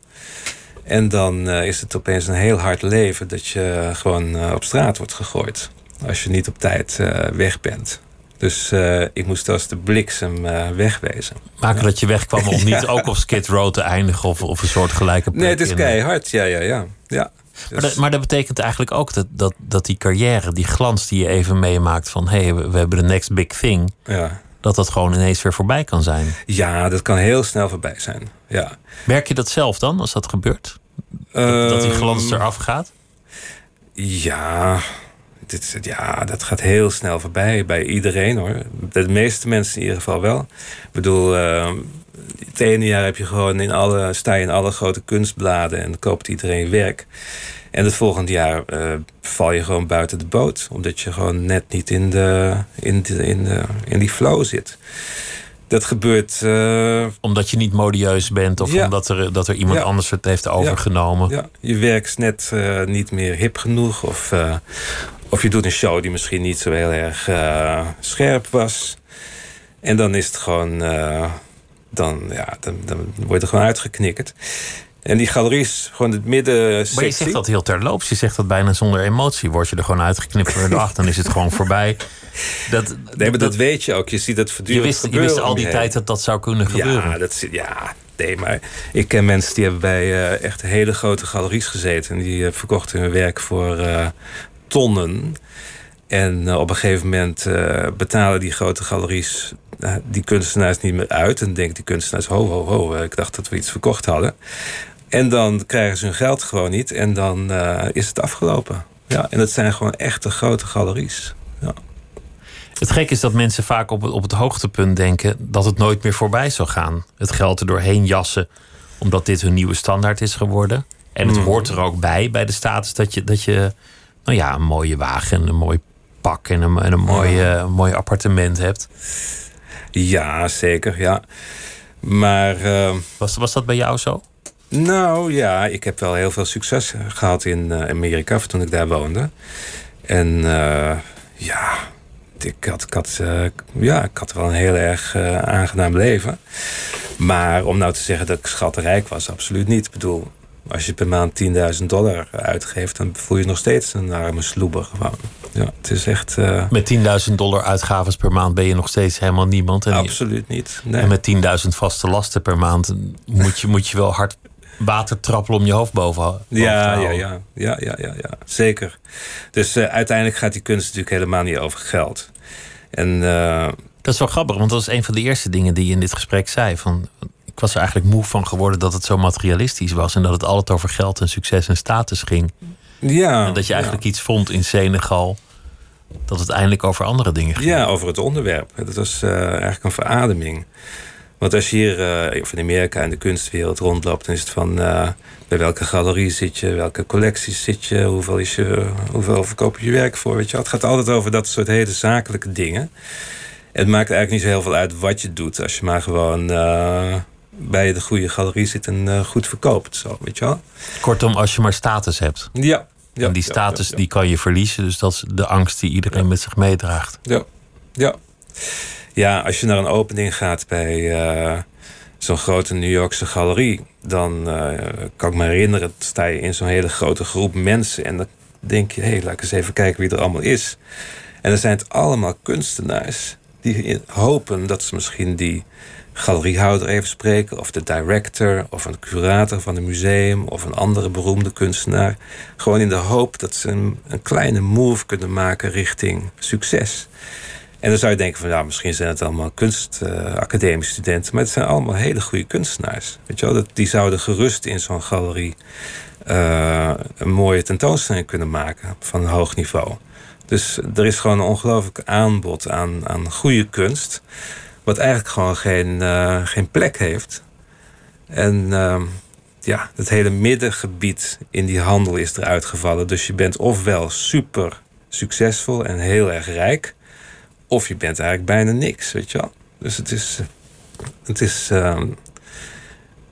En dan uh, is het opeens een heel hard leven dat je gewoon op straat wordt gegooid. Als je niet op tijd weg bent. Dus ik moest als de bliksem wegwezen.
Maken dat je wegkwam om niet (laughs) ook op Skid Row te eindigen of, of een soort gelijke plek
Nee, het is keihard, ja, ja, ja. ja.
Dus... Maar, dat, maar, dat, betekent eigenlijk ook dat, dat, dat die carrière, die glans die je even meemaakt van hé, hey, we, we, hebben de next big thing.
Ja.
Dat dat gewoon ineens weer voorbij kan zijn.
Ja, dat kan heel snel voorbij zijn. Ja.
Merk je dat zelf dan, als dat gebeurt? Dat, dat die glans
Ehm,
eraf gaat?
Ja, dit, ja, dat gaat heel snel voorbij bij iedereen hoor. De meeste mensen in ieder geval wel. Ik bedoel, uh, het ene jaar heb je gewoon in alle, sta je in alle grote kunstbladen en koopt iedereen werk. En het volgende jaar uh, val je gewoon buiten de boot. Omdat je gewoon net niet in, de, in, de, in, de, in die flow zit. Dat gebeurt. Uh,
omdat je niet modieus bent of
ja.
omdat er, dat er iemand
Ja.
anders het heeft overgenomen.
Ja, je werk is net uh, niet meer hip genoeg. Of, of je doet een show die misschien niet zo heel erg scherp was. En dan is het gewoon. dan, ja, dan, dan wordt er gewoon uitgeknikkerd. En die galeries, gewoon het midden.
Maar je zegt dat heel terloops. Je zegt dat bijna zonder emotie. Word je er gewoon uitgeknipt voor de dag, dan is het gewoon voorbij. Dat,
nee, maar dat, dat, weet je ook. Je ziet het voortdurend
je wist, je wist al die tijd dat dat zou kunnen gebeuren.
Ja, dat, ja, nee, maar ik ken mensen die hebben bij uh, echt hele grote galeries gezeten. En die uh, verkochten hun werk voor uh, tonnen. En op een gegeven moment betalen die grote galeries die kunstenaars niet meer uit. En denken die kunstenaars, ho, ho, ho, ik dacht dat we iets verkocht hadden. En dan krijgen ze hun geld gewoon niet. En dan is het afgelopen. Ja, en dat zijn gewoon echte grote galeries. Ja.
Het gek is dat mensen vaak op het, op het hoogtepunt denken dat het nooit meer voorbij zou gaan. Het geld er doorheen jassen, omdat dit hun nieuwe standaard is geworden. En het mm. hoort er ook bij, bij de status, dat je, dat je nou ja, een mooie wagen en een mooi pak en een, en een mooi, uh, mooi appartement hebt.
Ja, zeker, ja. Maar. Uh,
was, was dat bij jou zo?
Nou ja, ik heb wel heel veel succes gehad in uh, Amerika toen ik daar woonde. En ja, ik had, ik, had, uh, ja, ik had wel een heel erg uh, aangenaam leven. Maar om nou te zeggen dat ik schattenrijk was, absoluut niet. Ik bedoel, als je per maand 10.000 dollar uitgeeft, dan voel je nog steeds een arme sloeber gewoon. Ja, het is echt. Uh...
Met 10.000 dollar uitgaven per maand ben je nog steeds helemaal niemand. En
absoluut niet. Nee.
En met 10.000 vaste lasten per maand moet je, moet je wel hard water trappelen om je hoofd boven, boven
ja, ja, ja, ja, ja, ja, ja, zeker. Dus uh, uiteindelijk gaat die kunst natuurlijk helemaal niet over geld. En, uh,
dat is wel grappig, want dat was een van de eerste dingen die je in dit gesprek zei. Van, ik was er eigenlijk moe van geworden dat het zo materialistisch was en dat het altijd over geld en succes en status ging.
Ja.
En dat je eigenlijk ja. iets vond in Senegal dat het eindelijk over andere dingen ging.
Ja, over het onderwerp. Dat was uh, eigenlijk een verademing. Want als je hier uh, of in Amerika in de kunstwereld rondloopt, dan is het van uh, bij welke galerie zit je, welke collecties zit je, hoeveel, is je, hoeveel verkoop je je werk voor. Weet je? Het gaat altijd over dat soort hele zakelijke dingen. Het maakt eigenlijk niet zo heel veel uit wat je doet, als je maar gewoon bij de goede galerie zit en goed verkoopt. Zo, weet je wel?
Kortom, als je maar status hebt.
Ja,
ja, en die status die kan je verliezen. Dus dat is de angst die iedereen met zich meedraagt.
Ja, ja. Ja als je naar een opening gaat bij uh, zo'n grote New Yorkse galerie... dan uh, kan ik me herinneren, sta je in zo'n hele grote groep mensen... en dan denk je, hé, hey, laat ik eens even kijken wie er allemaal is. En dan zijn het allemaal kunstenaars die hopen dat ze misschien die galeriehouder even spreken, of de director, of een curator van een museum, of een andere beroemde kunstenaar. Gewoon in de hoop dat ze een, een kleine move kunnen maken richting succes. En dan zou je denken van ja, misschien zijn het allemaal kunstacademische studenten, maar het zijn allemaal hele goede kunstenaars. Weet je wel? Dat, die zouden gerust in zo'n galerie uh, een mooie tentoonstelling kunnen maken van een hoog niveau. Dus er is gewoon een ongelooflijk aanbod aan, aan goede kunst. Wat eigenlijk gewoon geen, uh, geen plek heeft. En uh, ja, het hele middengebied in die handel is eruit gevallen. Dus je bent ofwel super succesvol en heel erg rijk. Of je bent eigenlijk bijna niks, weet je wel. Dus het is, het is uh,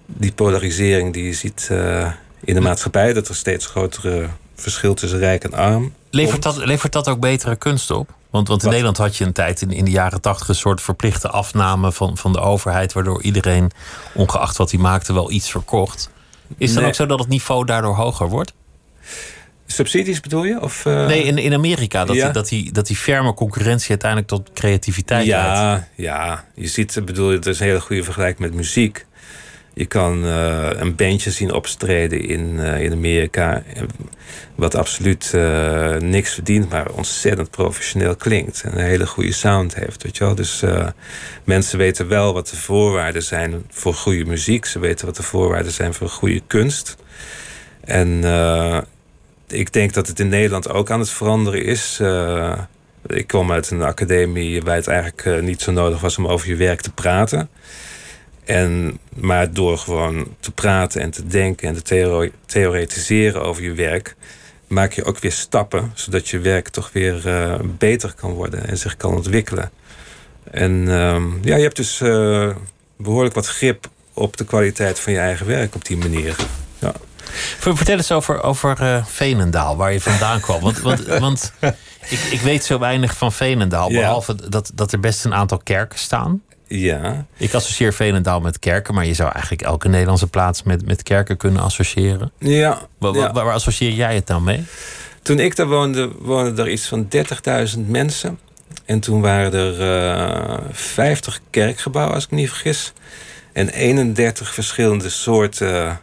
die polarisering die je ziet uh, in de maatschappij. Dat er steeds grotere verschil tussen rijk en arm.
Levert dat, levert dat ook betere kunst op? Want, want in Nederland had je een tijd in, in de jaren tachtig een soort verplichte afname van, van de overheid, waardoor iedereen, ongeacht wat hij maakte, wel iets verkocht. Is het dan ook zo dat het niveau daardoor hoger wordt?
Subsidies bedoel je? Of, uh...
Nee, in, in Amerika. Dat, die, dat, die, dat die ferme concurrentie uiteindelijk tot creativiteit
ja, leidt. Ja, je ziet, bedoel, het is een hele goede vergelijking met muziek. Je kan uh, een bandje zien opstreden in, uh, in Amerika. Wat absoluut uh, niks verdient, maar ontzettend professioneel klinkt. En een hele goede sound heeft. Weet je wel? Dus mensen weten wel wat de voorwaarden zijn voor goede muziek. Ze weten wat de voorwaarden zijn voor goede kunst. En ik denk dat het in Nederland ook aan het veranderen is. ik kom uit een academie waar het eigenlijk niet zo nodig was om over je werk te praten. En, maar door gewoon te praten en te denken en te theoretiseren over je werk, maak je ook weer stappen, zodat je werk toch weer uh, beter kan worden en zich kan ontwikkelen. En uh, ja, je hebt dus behoorlijk wat grip op de kwaliteit van je eigen werk op die manier. Ja.
Vertel eens over, over uh, Veenendaal, waar je vandaan kwam. Want, want, (laughs) want ik, ik weet zo weinig van Veenendaal, behalve dat, dat er best een aantal kerken staan.
Ja.
Ik associeer Veenendaal met kerken, maar je zou eigenlijk elke Nederlandse plaats met, met kerken kunnen associëren.
Ja.
Waar,
ja.
waar, associeer jij het dan mee?
Toen ik daar woonde, woonden er iets van 30.000 mensen. En toen waren er uh, 50 kerkgebouwen, als ik me niet vergis. En 31 verschillende soorten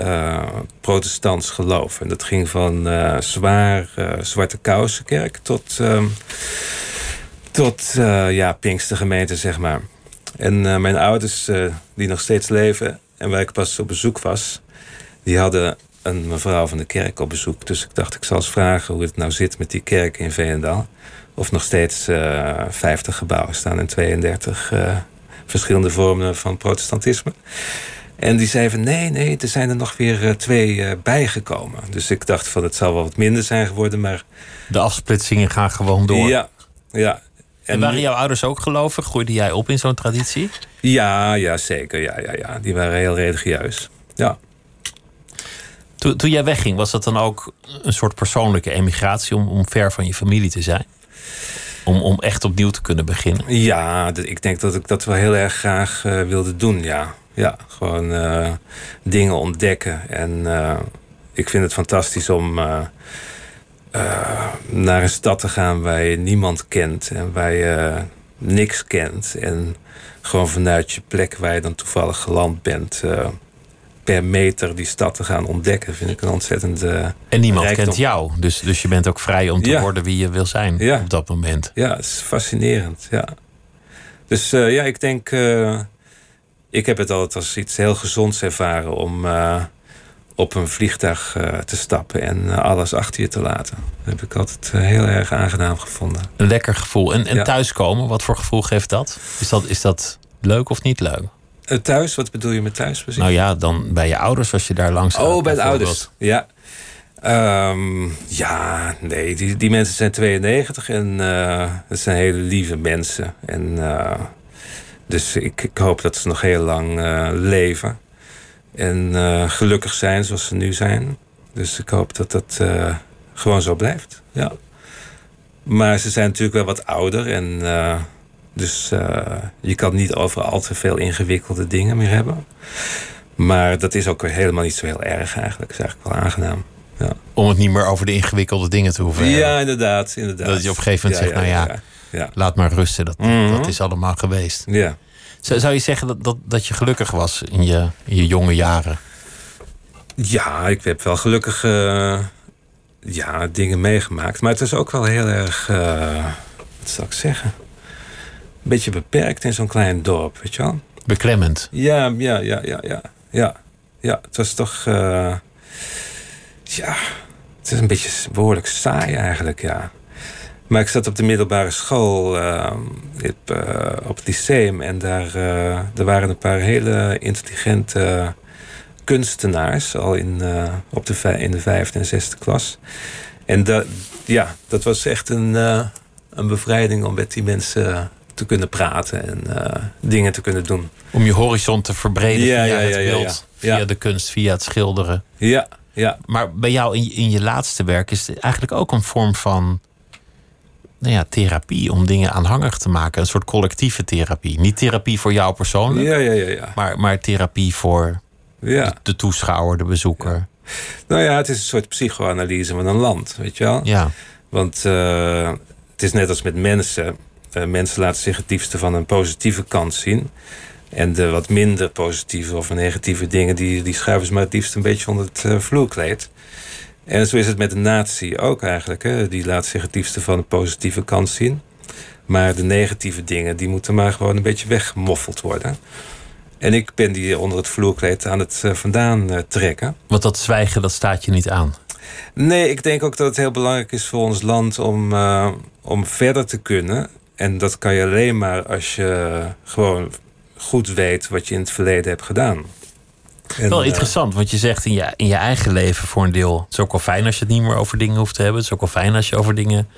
uh, protestants geloof. En dat ging van uh, zwaar zwarte kousenkerk tot tot uh, ja, Pinkstergemeente, zeg maar. En mijn ouders, die nog steeds leven en waar ik pas op bezoek was, die hadden een mevrouw van de kerk op bezoek. Dus ik dacht, ik zal eens vragen hoe het nou zit met die kerk in Veenendaal. Of nog steeds 50 gebouwen staan en 32 verschillende vormen van protestantisme. En die zei van nee, nee, er zijn er nog weer twee bijgekomen. Dus ik dacht van het zal wel wat minder zijn geworden, maar...
De afsplitsingen gaan gewoon door.
Ja, ja.
En, waren jouw ouders ook gelovig? Groeide jij op in zo'n traditie?
Ja, ja, zeker. Ja, ja, ja. Die waren heel religieus. Ja.
Toen, toen jij wegging, was dat dan ook een soort persoonlijke emigratie om, om ver van je familie te zijn? Om, om echt opnieuw te kunnen beginnen?
Ja, ik denk dat ik dat wel heel erg graag uh, wilde doen, ja. Ja, gewoon uh, dingen ontdekken. En uh, ik vind het fantastisch om uh, naar een stad te gaan waar je niemand kent en waar je niks kent. En gewoon vanuit je plek waar je dan toevallig geland bent, per meter die stad te gaan ontdekken, vind ik een ontzettend.
En niemand
rijkdom.
kent jou, dus, dus je bent ook vrij om te
Ja.
worden wie je wil zijn
Ja.
op dat moment.
Ja, het is fascinerend. Ja. Dus eh, ja, ik denk. Ik heb het altijd als iets heel gezonds ervaren om, eh, op een vliegtuig eh, te stappen en eh, alles achter je te laten. Dat heb ik altijd heel erg aangenaam gevonden.
Een lekker gevoel. En, en
Ja.
thuiskomen, wat voor gevoel geeft dat? Is, dat? is dat leuk of niet leuk?
Thuis, wat bedoel je met thuis precies?
Nou ja, dan bij je ouders als je daar langs gaat,
Oh, bij de ouders. Ja. Ehm, ja, nee, die, die mensen zijn 92 en eh het zijn hele lieve mensen. En, eh, dus ik, ik hoop dat ze nog heel lang eh, leven. En eh, gelukkig zijn zoals ze nu zijn. Dus ik hoop dat dat eh, gewoon zo blijft. Ja. Maar ze zijn natuurlijk wel wat ouder. En, dus je kan niet over al te veel ingewikkelde dingen meer hebben. Maar dat is ook weer helemaal niet zo heel erg eigenlijk. Het is eigenlijk wel aangenaam. Ja,
Om het niet meer over de ingewikkelde dingen te hoeven hebben.
ja inderdaad, inderdaad.
Dat je op een gegeven moment zegt, nou ja,
ja.
laat maar rusten. Dat,
Mhm.
dat is allemaal geweest.
Ja.
Zou, zou je zeggen dat, dat, dat je gelukkig was in je, in je jonge jaren?
Ja, ik heb wel gelukkig eh, ja, dingen meegemaakt. Maar het is ook wel heel erg, eh, wat zal ik zeggen? Een beetje beperkt in zo'n klein dorp, weet je wel?
Beklemmend.
Ja, ja, ja, ja, ja. Ja, ja het was toch... eh, ja, het is een beetje behoorlijk saai eigenlijk, ja. Maar ik zat op de middelbare school, eh, op, eh, op het lyceum... en daar, eh, er waren een paar hele intelligente kunstenaars... al in, eh, op de, in de vijfde en zesde klas. En dat, ja, dat was echt een, een bevrijding om met die mensen te kunnen praten... en dingen te kunnen doen.
Om je horizon te verbreden
Ja,
via
ja,
het
ja, ja,
beeld,
ja.
via de kunst, via het schilderen.
Ja, ja.
Maar bij jou in, in je laatste werk is het eigenlijk ook een vorm van nou ja, therapie om dingen aanhangig te maken. Een soort collectieve therapie. Niet therapie voor jou persoonlijk,
Ja, ja, ja, ja.
maar, maar therapie voor
ja.
de, de toeschouwer, de bezoeker.
Nou ja, het is een soort psychoanalyse van een land, weet je wel?
Ja,
Want eh, het is net als met mensen. Eh, mensen laten zich het liefste van een positieve kant zien. En de wat minder positieve of negatieve dingen... die, die schuiven ze maar het liefst een beetje onder het eh, vloerkleed. En zo is het met de natie ook eigenlijk. Hè? Die laat zich het liefste van de positieve kant zien. Maar de negatieve dingen, die moeten maar gewoon een beetje weggemoffeld worden. En ik ben die onder het vloerkleed aan het eh, vandaan eh, trekken.
want dat zwijgen, dat staat je niet aan.
Nee, ik denk ook dat het heel belangrijk is voor ons land om, eh, om verder te kunnen. En dat kan je alleen maar als je gewoon goed weet wat je in het verleden hebt gedaan. En,
Wel
eh,
interessant, want je zegt in je, in je eigen leven voor een deel... het is ook wel fijn als je het niet meer over dingen hoeft te hebben. Het is ook wel fijn als je over dingen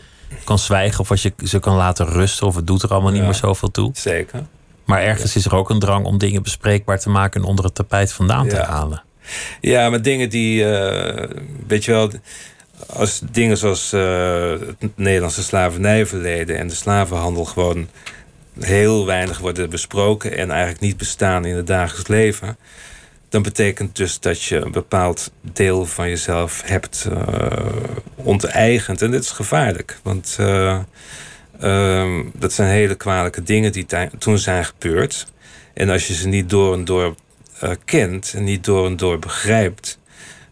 kan zwijgen... of als je ze kan laten rusten of het doet er allemaal niet meer zoveel toe.
Zeker.
Maar ergens is er ook een drang om dingen bespreekbaar te maken... en onder het tapijt vandaan te halen.
Ja, maar dingen die, eh, weet je wel, als dingen zoals eh, het Nederlandse slavernijverleden en de slavenhandel gewoon heel weinig worden besproken en eigenlijk niet bestaan in het dagelijks leven, dan betekent dus dat je een bepaald deel van jezelf hebt eh, onteigend. En dit is gevaarlijk, want eh, ehm, dat zijn hele kwalijke dingen die toen zijn gebeurd. En als je ze niet door en door eh, kent en niet door en door begrijpt,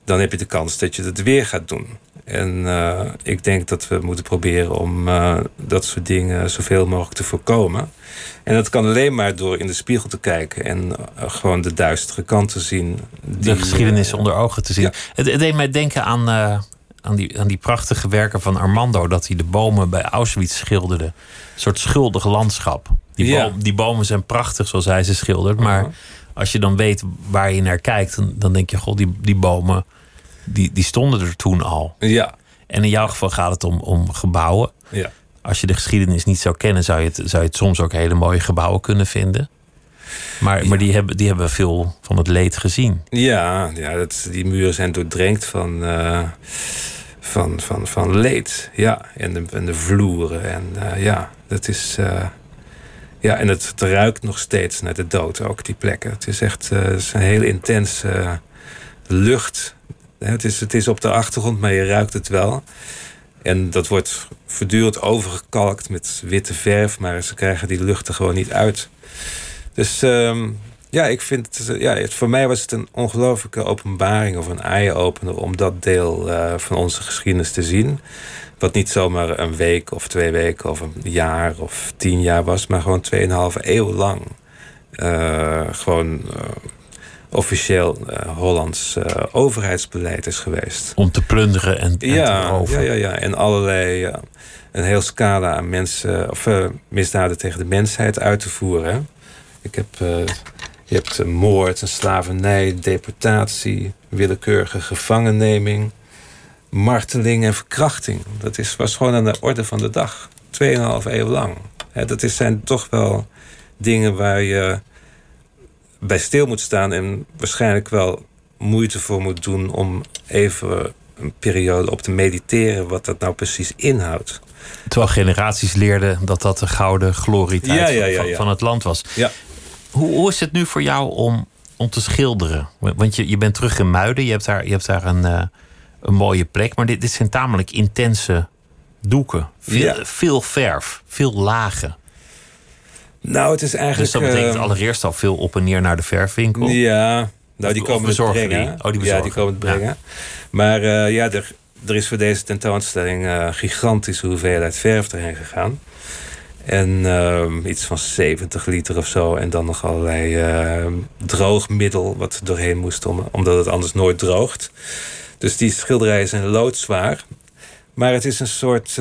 dan heb je de kans dat je het weer gaat doen. En eh, ik denk dat we moeten proberen om eh, dat soort dingen zoveel mogelijk te voorkomen. En dat kan alleen maar door in de spiegel te kijken en eh, gewoon de duistere kant te zien.
De
die,
geschiedenis
eh,
onder ogen te zien.
ja.
Het, het deed mij denken aan, aan, die, aan die prachtige werken van Armando... dat hij de bomen bij Auschwitz schilderde. Een soort schuldig landschap. Die,
Ja.
boom- die bomen zijn prachtig zoals hij ze schildert. Maar
Mhm.
als je dan weet waar je naar kijkt... dan, dan denk je, god, die, die bomen die, die stonden er toen al.
Ja,
En in jouw geval gaat het om, om gebouwen.
ja.
Als je de geschiedenis niet zou kennen... zou je het, zou je het soms ook hele mooie gebouwen kunnen vinden. Maar, maar die, hebben, die hebben veel van het leed gezien.
Ja, ja dat, die muren zijn doordrenkt van, eh, van, van, van leed. Ja, en de, en de vloeren. En eh, ja, dat is. eh, ja, en het, het ruikt nog steeds naar de dood, ook die plekken. Het is echt het is een heel intense lucht. Het is, het is op de achtergrond, maar je ruikt het wel. En dat wordt voortdurend overgekalkt met witte verf, maar ze krijgen die lucht er gewoon niet uit. Dus ehm, ja, ik vind het, eh, ja, voor mij was het een ongelooflijke openbaring of een eye-opener om dat deel eh, van onze geschiedenis te zien. Wat niet zomaar een week of twee weken of een jaar of tien jaar was, maar gewoon tweeënhalve eeuw lang. Eh, gewoon officieel Hollands overheidsbeleid is geweest.
Om te plunderen en, en
ja,
te roven.
Ja, ja, ja. En allerlei, een heel scala aan mensen, of, misdaden tegen de mensheid uit te voeren. Ik heb, je hebt een moord, een slavernij, deportatie, willekeurige gevangenneming, marteling en verkrachting. Dat is, was gewoon aan de orde van de dag. Tweeënhalf eeuw lang. dat is, zijn toch wel dingen waar je bij stil moet staan en waarschijnlijk wel moeite voor moet doen om even een periode op te mediteren wat dat nou precies inhoudt.
Terwijl generaties leerden dat dat de gouden glorietijd van, van, het land was.
Ja.
Hoe, hoe, is het nu voor jou om, om te schilderen? Want je, je bent terug in Muiden, je hebt daar, je hebt daar een, uh, een mooie plek. Maar dit, dit zijn tamelijk intense doeken. Veel, veel verf, veel lagen.
Nou, het is eigenlijk...
Dus dat betekent
uh,
allereerst al veel op en neer naar de verfwinkel.
Ja, nou die komen het brengen.
Die? Oh, die
ja, die komen het brengen. Ja. Maar uh, ja, er, er is voor deze tentoonstelling uh, gigantische hoeveelheid verf erheen gegaan. En uh, iets van 70 liter of zo. En dan nog allerlei uh, droogmiddel wat er doorheen moest, om, omdat het anders nooit droogt. Dus die schilderijen zijn loodzwaar. Maar het is een soort.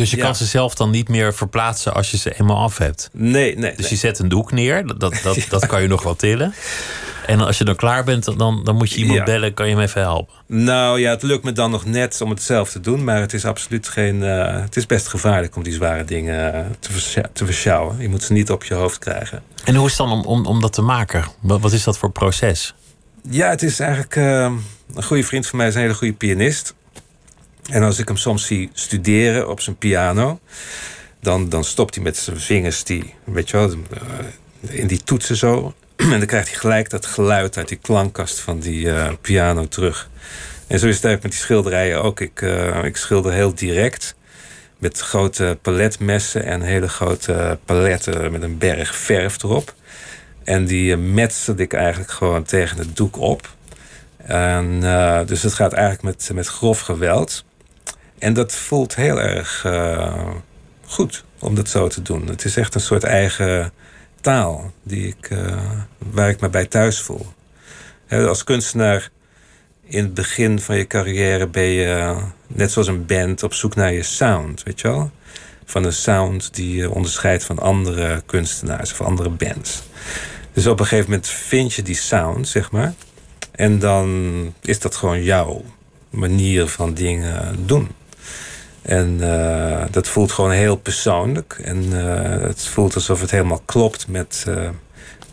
Dus je ja. kan ze zelf dan niet meer verplaatsen als je ze eenmaal af hebt?
Nee, nee.
Dus
nee.
je zet een doek neer, dat, dat, dat, (laughs) dat kan je nog wel tillen. En als je dan klaar bent, dan, dan moet je iemand
Ja.
bellen, kan je hem even helpen.
Nou ja, het lukt me dan nog net om het zelf te doen. Maar het is absoluut geen. eh, het is best gevaarlijk om die zware dingen eh, te, versja- te versjouwen. Je moet ze niet op je hoofd krijgen.
En hoe is het dan om, om, om dat te maken? Wat, wat is dat voor proces?
Ja, het is eigenlijk. eh, een goede vriend van mij is een hele goede pianist. En als ik hem soms zie studeren op zijn piano. Dan, dan stopt hij met zijn vingers die, weet je wel, eh, in die toetsen zo. (clears throat) En dan krijgt hij gelijk dat geluid uit die klankkast van die eh, piano terug. En zo is het eigenlijk met die schilderijen ook. Ik, eh, ik schilder heel direct. Met grote paletmessen en hele grote paletten met een berg verf erop. En die metselde ik eigenlijk gewoon tegen het doek op. En, dus het gaat eigenlijk met, met grof geweld. En dat voelt heel erg eh, goed om dat zo te doen. Het is echt een soort eigen taal die ik, eh, waar ik me bij thuis voel. Als kunstenaar in het begin van je carrière ben je eh, net zoals een band op zoek naar je sound, weet je wel? Van een sound die je onderscheidt van andere kunstenaars of andere bands. Dus op een gegeven moment vind je die sound, zeg maar. En dan is dat gewoon jouw manier van dingen doen. En eh, dat voelt gewoon heel persoonlijk. En eh, het voelt alsof het helemaal klopt met, eh,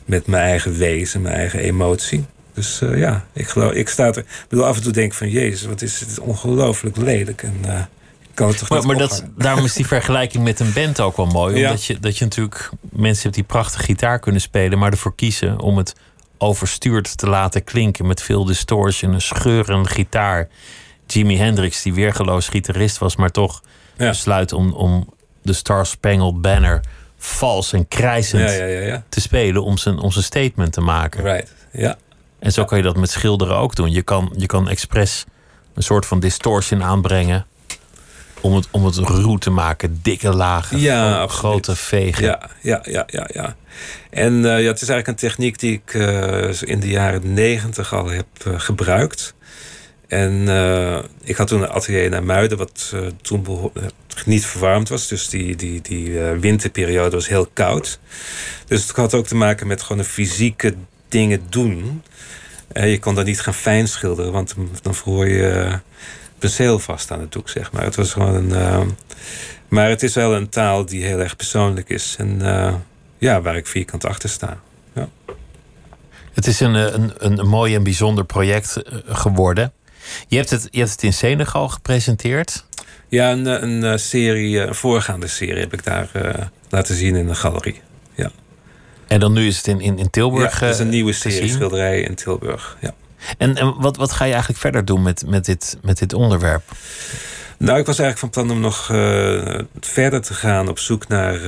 met mijn eigen wezen, mijn eigen emotie. Dus ja, ik, geloof, ik sta er. Ik bedoel, af en toe denk ik van Jezus, wat is het ongelooflijk lelijk. En ik kan het toch
Maar,
niet
maar dat, daarom is die vergelijking met een band ook wel mooi.
Ja.
Omdat je, dat je natuurlijk mensen hebt die prachtig gitaar kunnen spelen, maar ervoor kiezen om het overstuurd te laten klinken met veel distortion, een scheurende gitaar. Jimi Hendrix, die weergeloos gitarist was, maar toch
Ja.
besluit om, om de Star Spangled Banner vals en krijzend
Ja, ja,
te spelen om zijn, om zijn statement te maken.
Right. Ja.
En zo kan je dat met schilderen ook doen. Je kan, je kan expres een soort van distortion aanbrengen. Om het, om het ruw te maken. Dikke lagen.
Ja,
grote vegen.
Ja, ja, ja, ja, ja. En eh, ja, het is eigenlijk een techniek die ik eh, in de jaren negentig al heb eh, gebruikt. En eh, ik had toen een atelier naar Muiden, wat eh, toen eh, niet verwarmd was. Dus die, die, die winterperiode was heel koud. Dus het had ook te maken met gewoon een fysieke dingen doen. Je kon daar niet gaan fijn schilderen, want dan verhoor je penseel vast aan het doek, zeg maar. Het was gewoon een. maar het is wel een taal die heel erg persoonlijk is. En ja, waar ik vierkant achter sta. Ja.
Het is een, een, een, mooi en bijzonder project geworden. Je hebt, het, je hebt het in Senegal gepresenteerd.
Ja, een, een eh, serie, eh, een voorgaande serie heb ik daar eh, laten zien in de galerie. Ja,
En dan nu is het in, in, in
ja
Tilburg.
het is een nieuwe serie
zien.
schilderijen in Tilburg. Ja.
En, en wat, wat ga je eigenlijk verder doen met, met, dit, met dit onderwerp?
Nou, ik was eigenlijk van plan om nog verder te gaan op zoek naar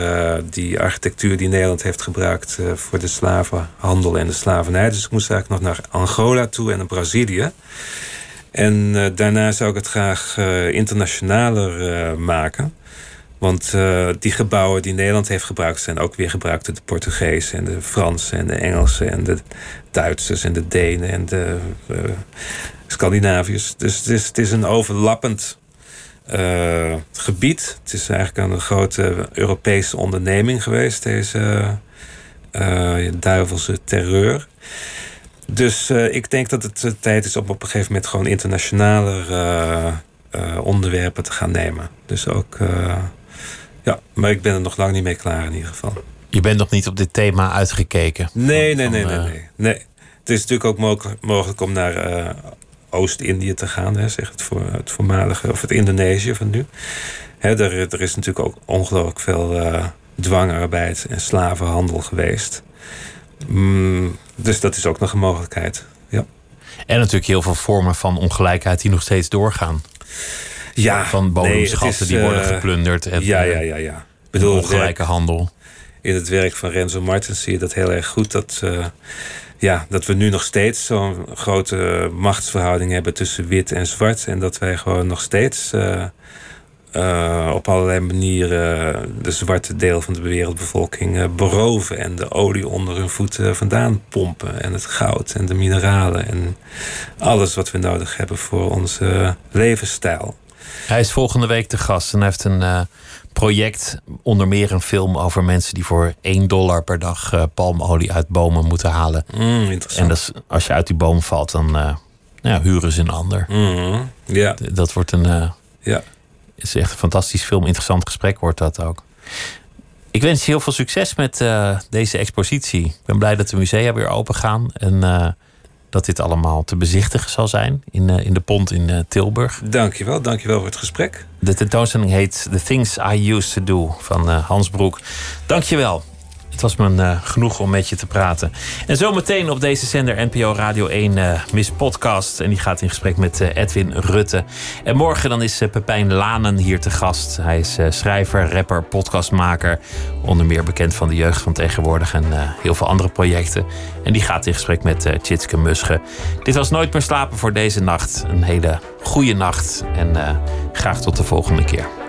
die architectuur die Nederland heeft gebruikt voor de slavenhandel en de slavernij. Dus ik moest eigenlijk nog naar Angola toe en naar Brazilië. En eh, daarna zou ik het graag eh, internationaler eh, maken. Want die gebouwen die Nederland heeft gebruikt, zijn ook weer gebruikt door de Portugezen en de Fransen en de Engelsen en de Duitsers en de Denen en de Scandinaviërs. Dus het is, het is een overlappend gebied. Het is eigenlijk een grote Europese onderneming geweest, deze duivelse terreur. Dus ik denk dat het tijd is om op een gegeven moment gewoon internationaler onderwerpen te gaan nemen. Dus ook ja, maar ik ben er nog lang niet mee klaar in ieder geval.
Je bent nog niet op dit thema uitgekeken?
Nee, nee, nee, nee, eh, nee, nee. Het is natuurlijk ook mogelijk, mogelijk om naar Oost-Indië te gaan, hè, zeg het, voor, het voormalige, of het Indonesië van nu. Hè, er, er is natuurlijk ook ongelooflijk veel uh, dwangarbeid en slavenhandel geweest. Mm, dus dat is ook nog een mogelijkheid. Ja.
En natuurlijk heel veel vormen van ongelijkheid die nog steeds doorgaan.
Ja,
van bodemschatten die worden eh, geplunderd. En,
ja, ja, ja, ja.
Ik bedoel, ongelijke handel.
In het werk van Renzo Martens zie je dat heel erg goed. Dat, uh, ja, dat we nu nog steeds zo'n grote machtsverhouding hebben tussen wit en zwart. En dat wij gewoon nog steeds uh, uh, op allerlei manieren de zwarte deel van de wereldbevolking beroven. En de olie onder hun voeten vandaan pompen. En het goud en de mineralen. En alles wat we nodig hebben voor onze levensstijl.
Hij is volgende week te gast en heeft een uh, project, onder meer een film over mensen die voor 1 dollar per dag uh, palmolie uit bomen moeten halen.
Mm, interessant.
En dat als je uit die boom valt, dan uh, ja, huren ze een ander.
Mm, ja.
Dat wordt een. ja. Is echt een fantastisch film, interessant gesprek wordt dat ook. Ik wens je heel veel succes met deze expositie. Ik ben blij dat de musea weer open gaan. En dat dit allemaal te bezichtigen zal zijn in, uh, in de Pont in Tilburg.
Dankjewel, dankjewel voor het gesprek.
De tentoonstelling heet The Things I Used to Do van Hans Broek. Dankjewel. Het was me uh, genoeg om met je te praten. En zometeen op deze zender NPO Radio 1 uh, Miss Podcast. En die gaat in gesprek met uh, Edwin Rutte. En morgen dan is Pepijn Lanen hier te gast. Hij is schrijver, rapper, podcastmaker. Onder meer bekend van de jeugd van tegenwoordig en heel veel andere projecten. En die gaat in gesprek met Tjitske Musche. Dit was Nooit meer slapen voor deze nacht. Een hele goede nacht. En graag tot de volgende keer.